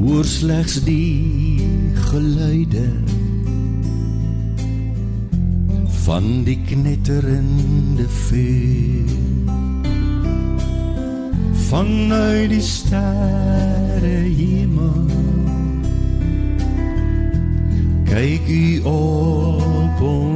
hoor slegs die geluide van die knetterende vuur. Vanuit die sterre hemel kyk u op ons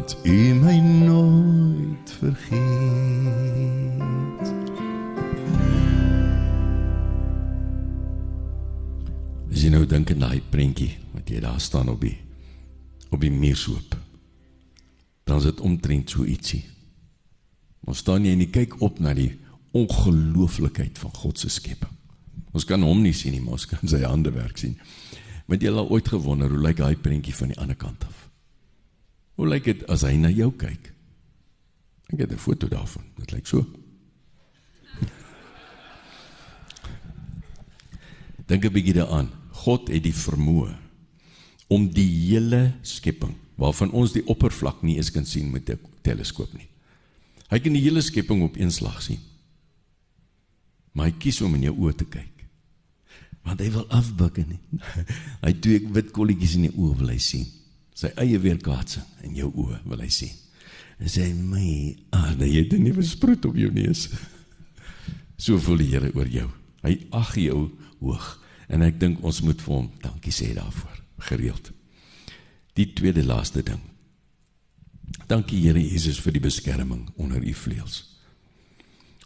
dat u my nooit vergeet As jy nou dink aan daai prentjie wat jy daar staan op die op die muurshoop. Dan is dit omtrent so ietsie. Ons staan jy en jy kyk op na die ongelooflikheid van God se skepping. Ons kan hom nie sien nie, maar ons kan sy hande werk sien. Want jy het al ooit gewonder hoe lyk daai prentjie van die ander kant af? Hoe lyk dit as hy na jou kyk? Ek het 'n foto daarvan. Dit lyk so. [LAUGHS] Dink 'n bietjie daaraan. God het die vermoë om die hele skepping waarvan ons die oppervlak nie eens kan sien met 'n teleskoop nie. Hy kan die hele skepping op een slag sien. Maar hy kies om in jou oë te kyk. Want hy wil afbuk en [LAUGHS] hy twee wit kolletjies in die oë wil hy sien. Sy eie weerkaatsing in jou oë wil hy sien. En sê my, ah, jy het 'n nuwe sproet op jou neus. [LAUGHS] So voel die Here oor jou. Hy ag jou hoog en ek dink ons moet vir hom dankie sê daarvoor gereeld. Die tweede laaste ding. Dankie Here Jesus vir die beskerming onder u vleuels.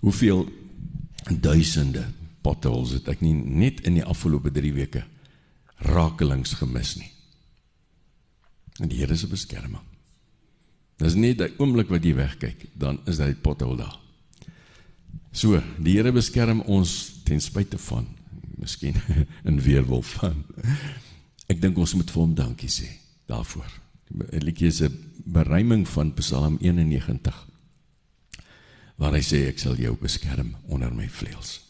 Hoeveel duisende potholes het ek nie net in die afgelope 3 weke rakelings gemis nie. En die Here se beskerming. Dis net 'n oomblik wat jy wegkyk, dan is daai pothole daar. So, die Here beskerm ons ten spyte van miskien [LAUGHS] in weerwolf van. Ek dink ons moet vir hom dankie sê daarvoor. Die liedjie is 'n beruiming van Psalm 91 waar hy sê ek sal jou beskerm onder my vleuels.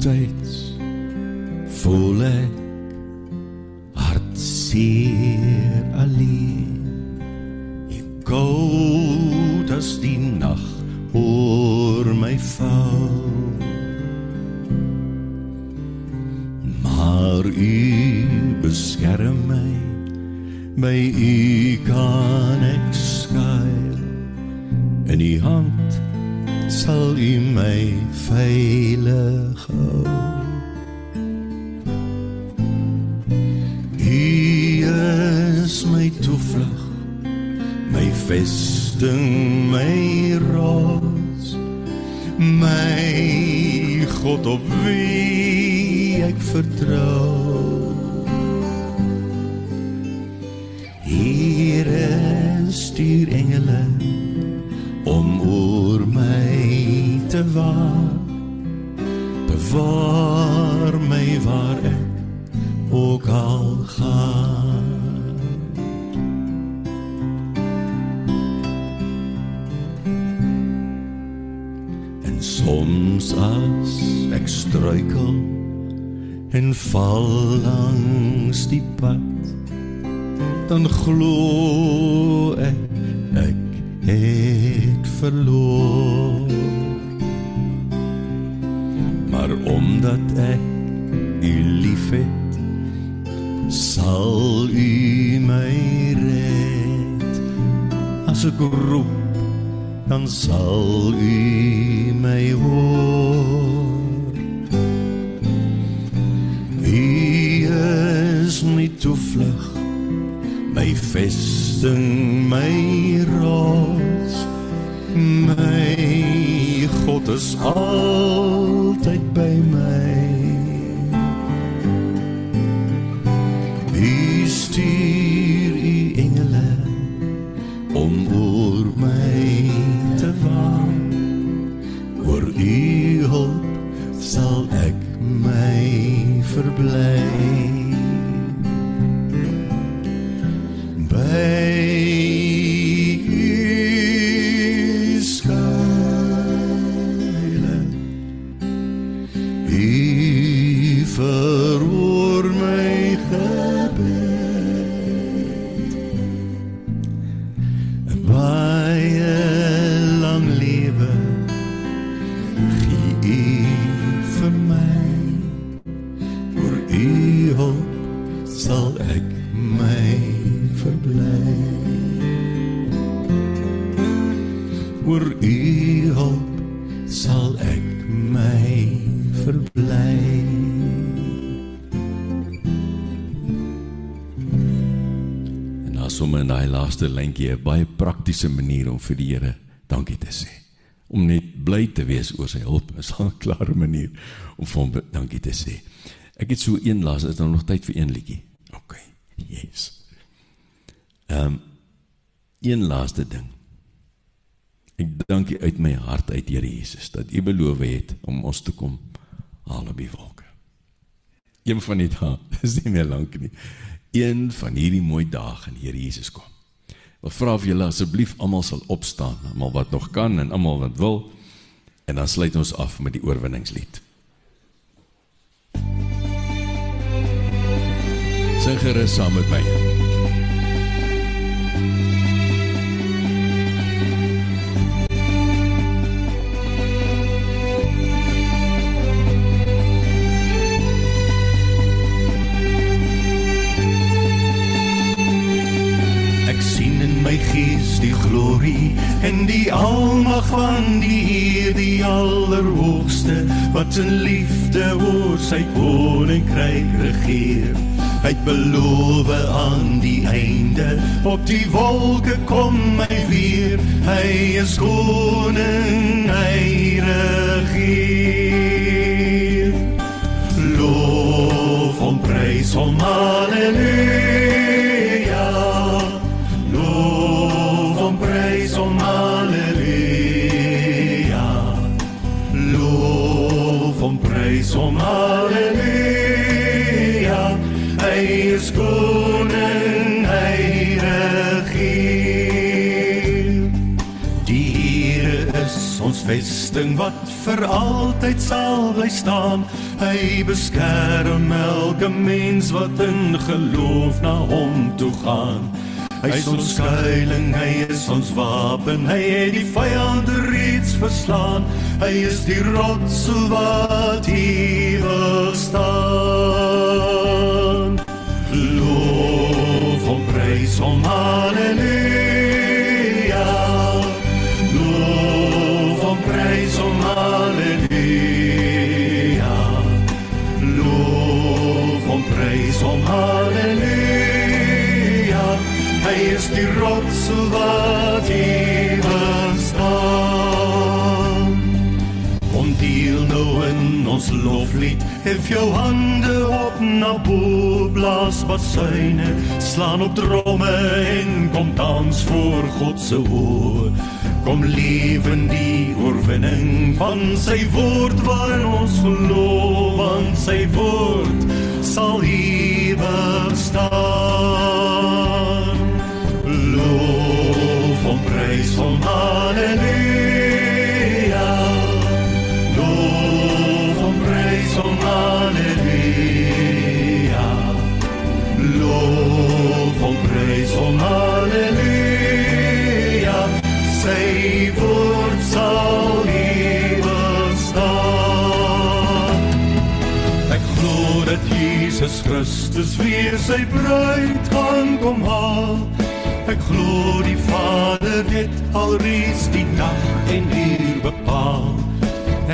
Somtyds voel ek hartseer alleen. Ek koud as die nag oor my val. Maar u beskerm my, by u kan ek skuil. In u hand sal u my veilig hou. U is my toevlug, my vesting, my rots, my God op wie ek vertrou. Hier stuur engele om oor waak. Bewaar my waar ek ook al gaan. En soms as ek struikel en val langs die pad dan glo is altyd my gebed laaste lyntjie 'n baie praktiese manier om vir die Here dankie te sê. Om net bly te wees oor sy hulp is 'n klare manier om vir hom dankie te sê. Ek het so een laaste, is daar nog tyd vir een liedjie? OK. Yes. Ehm um, een laaste ding. Ek dank U uit my hart uit Here Jesus dat U beloof het om ons te kom haal op die wolke. Een van die dae, [LAUGHS] dis nie meer lank nie. Een van hierdie mooi dae gaan Here Jesus kom. Ek vra of julle asseblief almal sal opstaan, almal wat nog kan en almal wat wil. En dan sluit ons af met die oorwinningslied. Sing gerus saam met my. My gees die glorie en die almag van die Heer die Allerhoogste wat in liefde oor sy koninkryk regeer. Hy beloof aan die einde op die wolke kom hy weer. Hy is koning, hy regeer. Loof hom, prys hom, halleluja. Is koning, hy regeer. Die Here is ons vesting wat vir altyd sal bly staan. Hy beskerm elke mens wat in geloof na hom toe gaan. Hy is ons skuiling, hy is ons wapen, hy het die vyand reeds verslaan. Hy is die rots wat ewig staan. Hom, halleluja. Loof hom, prys hom, halleluja. Loof hom, prys hom, halleluja. Hy is die rots wat ewig staan. Om deel nou in ons loflied Hef jou hande op na bo Blaas basuine Slaan op dromme en kom dans voor God se oor. Kom leef in die oorwinning van sy woord waarin ons geloof want sy woord sal ewig staan. Loof hom, prys hom, halleluja Jesus Christus weer sy bruid gaan kom haal. Ek glo die Vader het alreeds die dag en uur bepaal.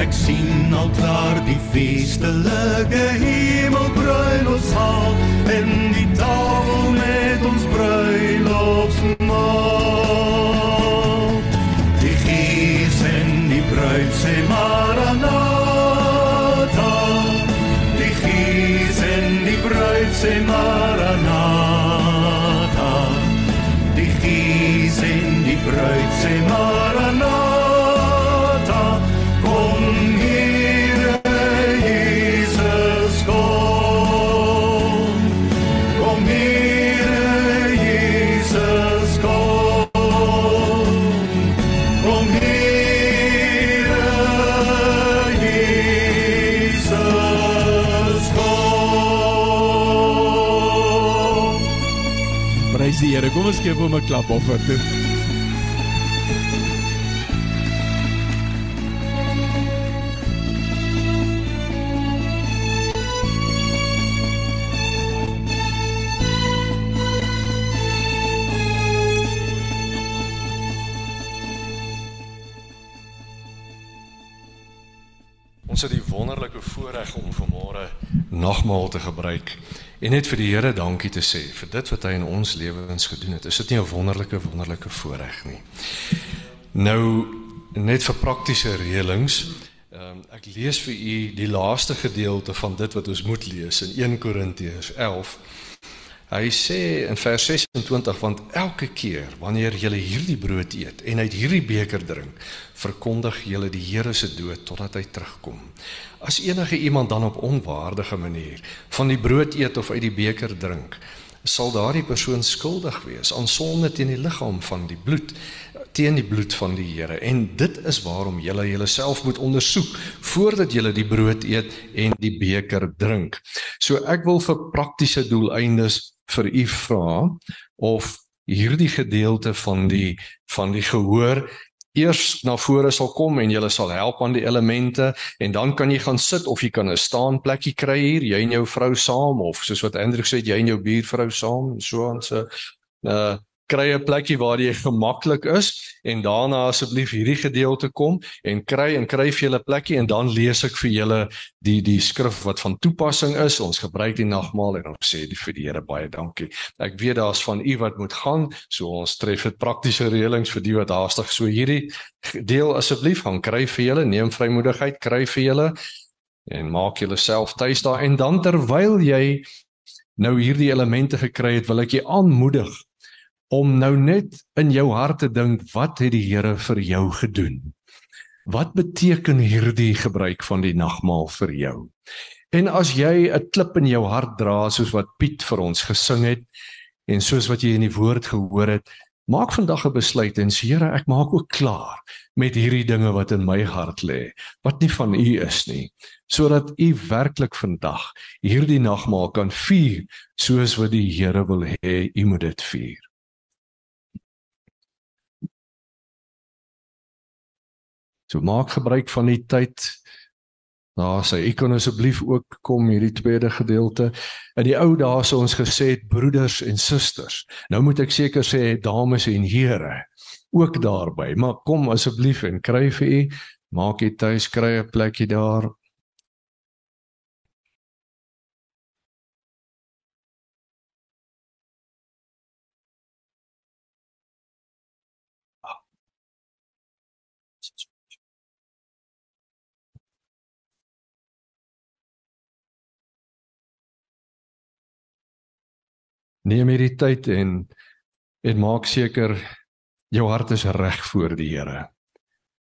Ek sien al klaar die feestelike hemel bruilofsaal en die tafel met ons bruilofsmaal. Die gees en die bruid sê Maranatha. Sê Maranatha. Die gees en die bruid sê Maranatha. Here. Kom ons gee hom 'n klap offer toe. Ons het die wonderlike voorreg om vanmôre nagmaal te gebruik en net vir die Here dankie te sê vir dit wat hy in ons lewens gedoen het. Is dit nie 'n wonderlike wonderlike voorreg nie? Nou net vir praktiese reëlings. Ehm ek lees vir u die laaste gedeelte van dit wat ons moet lees in 1 Korintiërs 11. Hy sê in vers 26 want elke keer wanneer julle hierdie brood eet en uit hierdie beker drink, verkondig julle die Here se dood totdat hy terugkom. As enige iemand dan op onwaardige manier van die brood eet of uit die beker drink, sal daardie persoon skuldig wees aan sonde teen die liggaam van die bloed teen die bloed van die Here en dit is waarom julle julleself moet ondersoek voordat julle die brood eet en die beker drink. So ek wil vir praktiese doeleindes vir u vra of hierdie gedeelte van die van die gehoor eers na vore sal kom en jy sal help aan die elemente en dan kan jy gaan sit of jy kan 'n staanplekkie kry hier jy en jou vrou saam of soos wat Andrew sê jy en jou buurvrou saam en so aan. So uh kry 'n plekkie waar jy gemaklik is en daarna asseblief hierdie gedeelte kom en kry en kry vir julle plekkie en dan lees ek vir julle die die skrif wat van toepassing is. Ons gebruik die nagmaal en ons sê die vir die Here baie dankie. Ek weet daar's van u wat moet gaan, so ons tref dit praktiese reëlings vir die wat haastig so hierdie deel asseblief gaan kry vir julle, neem vrymoedigheid kry vir julle en maak julleself tuis daar en dan terwyl jy nou hierdie elemente gekry het, wil ek jou aanmoedig om nou net in jou hart te dink wat het die Here vir jou gedoen? Wat beteken hierdie gebruik van die nagmaal vir jou? En as jy 'n klip in jou hart dra soos wat Piet vir ons gesing het en soos wat jy in die woord gehoor het, maak vandag 'n besluit en sê Here, ek maak ook klaar met hierdie dinge wat in my hart lê, wat nie van U is nie, sodat U werklik vandag hierdie nagmaal kan vier soos wat die Here wil hê U moet dit vier. So maak gebruik van die tyd. Daar sê ek kan asseblief ook kom hierdie tweede gedeelte. In die ou dae sou ons gesê het broeders en susters. Nou moet ek seker sê dames en here ook daarby. Maar kom asseblief en kry vir u maak jy tuis kry 'n plekkie daar. Neem hierdie tyd en en maak seker jou hart is reg voor die Here.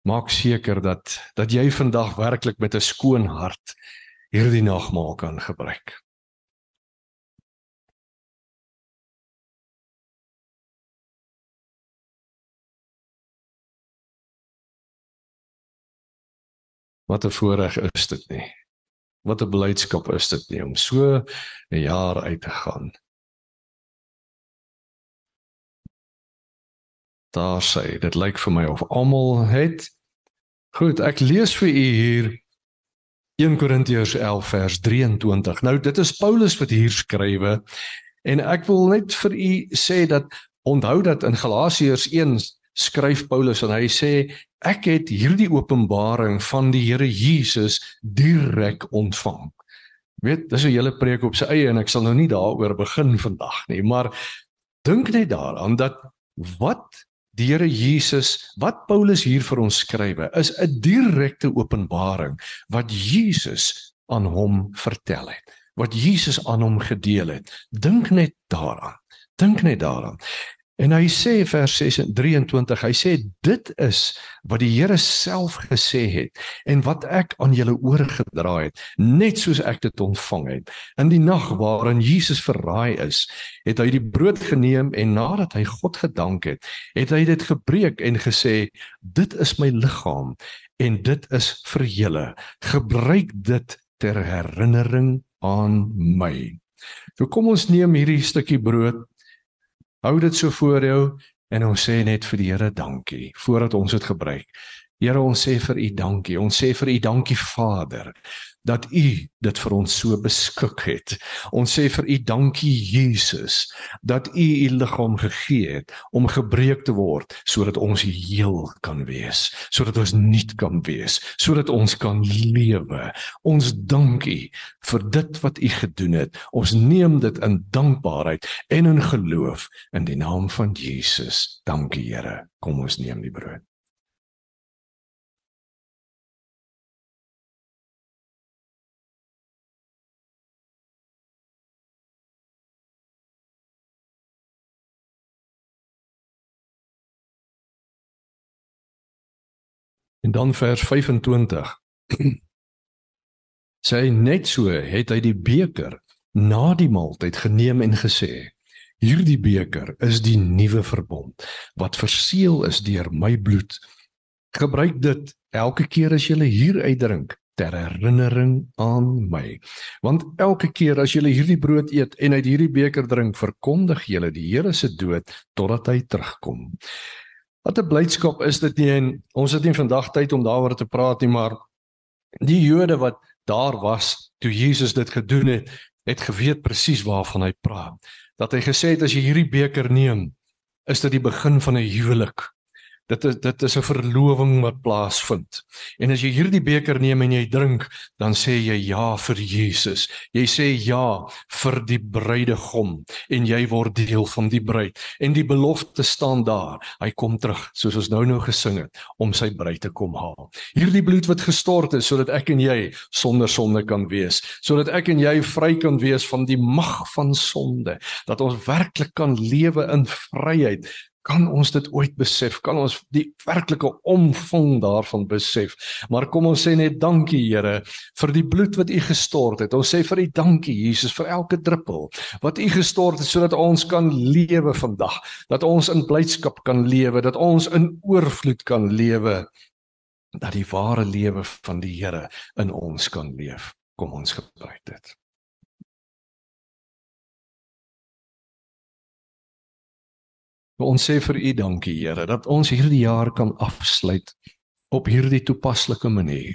Maak seker dat dat jy vandag werklik met 'n skoon hart hierdie nagmaal kan gebruik. Wat 'n voorreg is dit nie. Wat 'n blydskap is dit nie om so 'n jaar uit te gaan. Daar sê dit lyk vir my of almal het Goed, ek lees vir u hier 1 Korintiërs 11 vers 23. Nou dit is Paulus wat hier skrywe en ek wil net vir u sê dat onthou dat in Galasiërs 1 skryf Paulus en hy sê ek het hierdie openbaring van die Here Jesus direk ontvang. Weet, dis 'n hele preek op sy eie en ek sal nou nie daaroor begin vandag nie, maar dink net daaraan dat wat die Here Jesus, wat Paulus hier vir ons skrywe, is 'n direkte openbaring wat Jesus aan hom vertel het, wat Jesus aan hom gedeel het. Dink net daaraan. Dink net daaraan. En hy sê vers 23, hy sê dit is wat die Here self gesê het en wat ek aan julle oorgedra het, net soos ek dit ontvang het. In die nag waarin Jesus verraai is, het hy die brood geneem en nadat hy God gedank het, het hy dit gebreek en gesê: "Dit is my liggaam en dit is vir julle. Gebruik dit ter herinnering aan my." So kom ons neem hierdie stukkie brood Hou dit so voor jou en ons sê net vir die Here dankie voordat ons dit gebruik. Here, ons sê vir U dankie. Ons sê vir U dankie Vader dat U dit vir ons so beskik het. Ons sê vir U dankie Jesus dat U U liggaam gegee het om gebreek te word sodat ons heel kan wees, sodat ons nuut kan wees, sodat ons kan lewe. Ons dankie vir dit wat U gedoen het. Ons neem dit in dankbaarheid en in geloof in die naam van Jesus. Dankie Here. Kom ons neem die brood. En dan vers 25. [CLEARS THROAT] Sy net so het hy die beker na die maaltyd geneem en gesê: Hierdie beker is die nuwe verbond wat verseël is deur my bloed. Gebruik dit elke keer as jy hier uitdrink ter herinnering aan my. Want elke keer as jy hierdie brood eet en uit hierdie beker drink, verkondig jy die Here se dood totdat hy terugkom. Wat 'n blydskap is dit nie en ons het nie vandag tyd om daaroor te praat nie, maar die Jode wat daar was toe Jesus dit gedoen het, het geweet presies waarvan hy praat. Dat hy gesê het as jy hierdie beker neem, is dit die begin van 'n huwelik. Dit is dit is 'n verloving wat plaasvind. En as jy hierdie beker neem en jy drink, dan sê jy ja vir Jesus. Jy sê ja vir die bruidegom en jy word deel van die bruid. En die belofte staan daar. Hy kom terug, soos ons nou nou gesing het, om sy bruid te kom haal. Hierdie bloed wat gestort is sodat ek en jy sonder sonde kan wees, sodat ek en jy vry kan wees van die mag van sonde, dat ons werklik kan lewe in vryheid kan ons dit ooit besef? Kan ons die werklike omvang daarvan besef? Maar kom ons sê net dankie Here vir die bloed wat U gestort het. Ons sê vir U dankie Jesus vir elke druppel wat U gestort het sodat ons kan lewe vandag. Dat ons in blydskap kan lewe, dat ons in oorvloed kan lewe. Dat die ware lewe van die Here in ons kan leef. Kom ons gebruik dit. Ons sê vir U dankie Here dat ons hierdie jaar kan afsluit op hierdie toepaslike manier.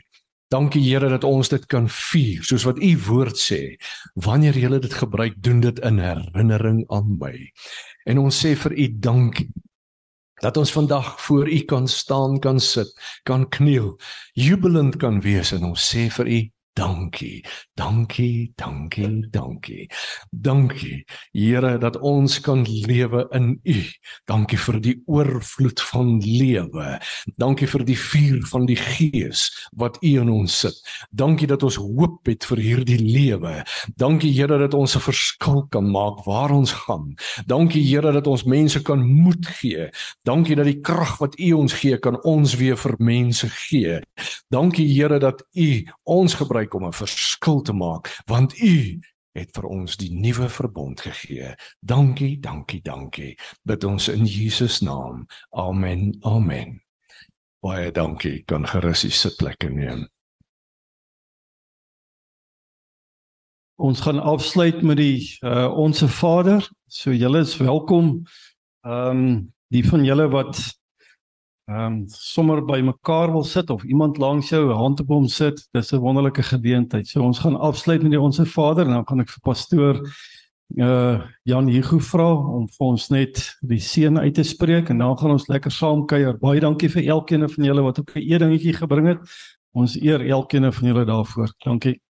Dankie Here dat ons dit kan vier soos wat U woord sê. Wanneer jy dit gebruik, doen dit in herinnering aan my. En ons sê vir U dankie dat ons vandag voor U kan staan, kan sit, kan kniel, jubelend kan wees en ons sê vir U Dankie. Dankie, dankie, dankie. Dankie, Here, dat ons kan lewe in U. Dankie vir die oorvloed van lewe. Dankie vir die vuur van die Gees wat U in ons sit. Dankie dat ons hoop het vir hierdie lewe. Dankie, Here, dat ons 'n verskil kan maak waar ons gaan. Dankie, Here, dat ons mense kan moed gee. Dankie dat die krag wat U ons gee kan ons weer vir mense gee. Dankie, Here, dat U ons gebruik gebruik om 'n verskil te maak want u het vir ons die nuwe verbond gegee. Dankie, dankie, dankie. Bid ons in Jesus naam. Amen. Amen. Baie dankie. Kan gerus die sitplekke neem. Ons gaan afsluit met die uh onsse Vader. So julle is welkom. Ehm um, die van julle wat ehm um, sommer by mekaar wil sit of iemand langs jou hand op hom sit, dis 'n wonderlike geleentheid. So ons gaan afsluit met die Onse Vader en dan gaan ek vir pastoor uh Jan Hugo vra om vir ons net die seën uit te spreek en dan gaan ons lekker saam kuier. Baie dankie vir elkeen van julle wat ook 'n eerdingetjie gebring het. Ons eer elkeen van julle daarvoor. Dankie.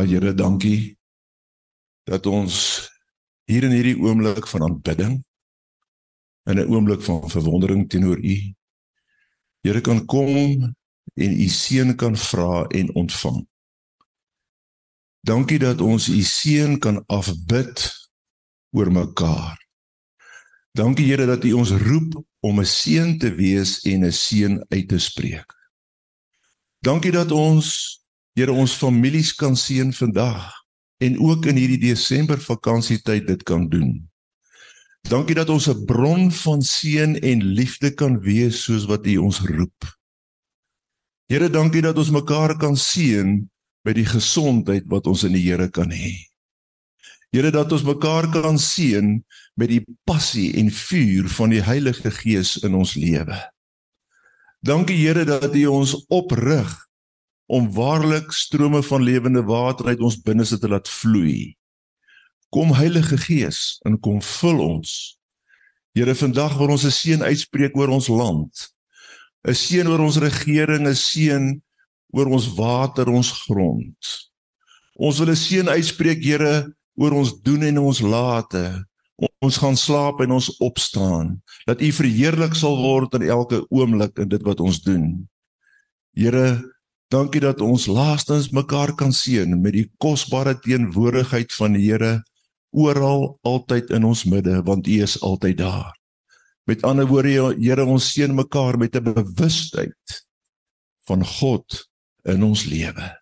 Here, dankie dat ons hier in hierdie oomblik van aanbidding in 'n oomblik van verwondering teenoor U Here kan kom en U seën kan vra en ontvang. Dankie dat ons U seën kan afbid oor mekaar. Dankie Here dat U ons roep om 'n seën te wees en 'n seën uit te spreek. Dankie dat ons Here ons families kan seën vandag en ook in hierdie Desember vakansietyd dit kan doen. Dankie dat ons 'n bron van seën en liefde kan wees soos wat U ons roep. Here, dankie dat ons mekaar kan seën by die gesondheid wat ons in die Here kan hê. Here dat ons mekaar kan seën met die passie en vuur van die Heilige Gees in ons lewe. Dankie Here dat U ons oprig om waarlik strome van lewende water uit ons binneste te laat vloei. Kom Heilige Gees en kom vul ons. Here, vandag wil ons 'n seën uitspreek oor ons land. 'n Seën oor ons regering, 'n seën oor ons water, ons grond. Ons wil 'n seën uitspreek, Here, oor ons doen en ons late. Ons gaan slaap en ons opstaan. Dat U verheerlik sal word in elke oomblik in dit wat ons doen. Here, Dankie dat ons laastens mekaar kan seën met die kosbare teenwoordigheid van die Here oral altyd in ons midde want U is altyd daar. Met ander woorde Here ons seën mekaar met 'n bewustheid van God in ons lewe.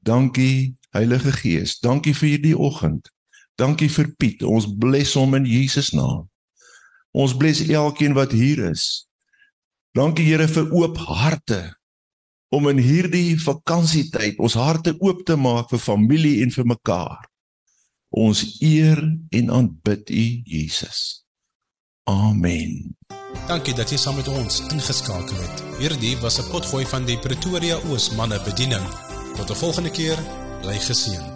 Dankie Heilige Gees, dankie vir hierdie oggend. Dankie vir Piet. Ons bless hom in Jesus naam. Ons bless elkeen wat hier is. Dankie Here vir oop harte om in hierdie vakansietyd ons harte oop te maak vir familie en vir mekaar. Ons eer en aanbid U Jesus. Amen. Dankie dat jy saam met ons ingeskakel het. Hierdie was 'n potgooi van die Pretoria Oos manne bediening. Tot 'n volgende keer, bly geseën.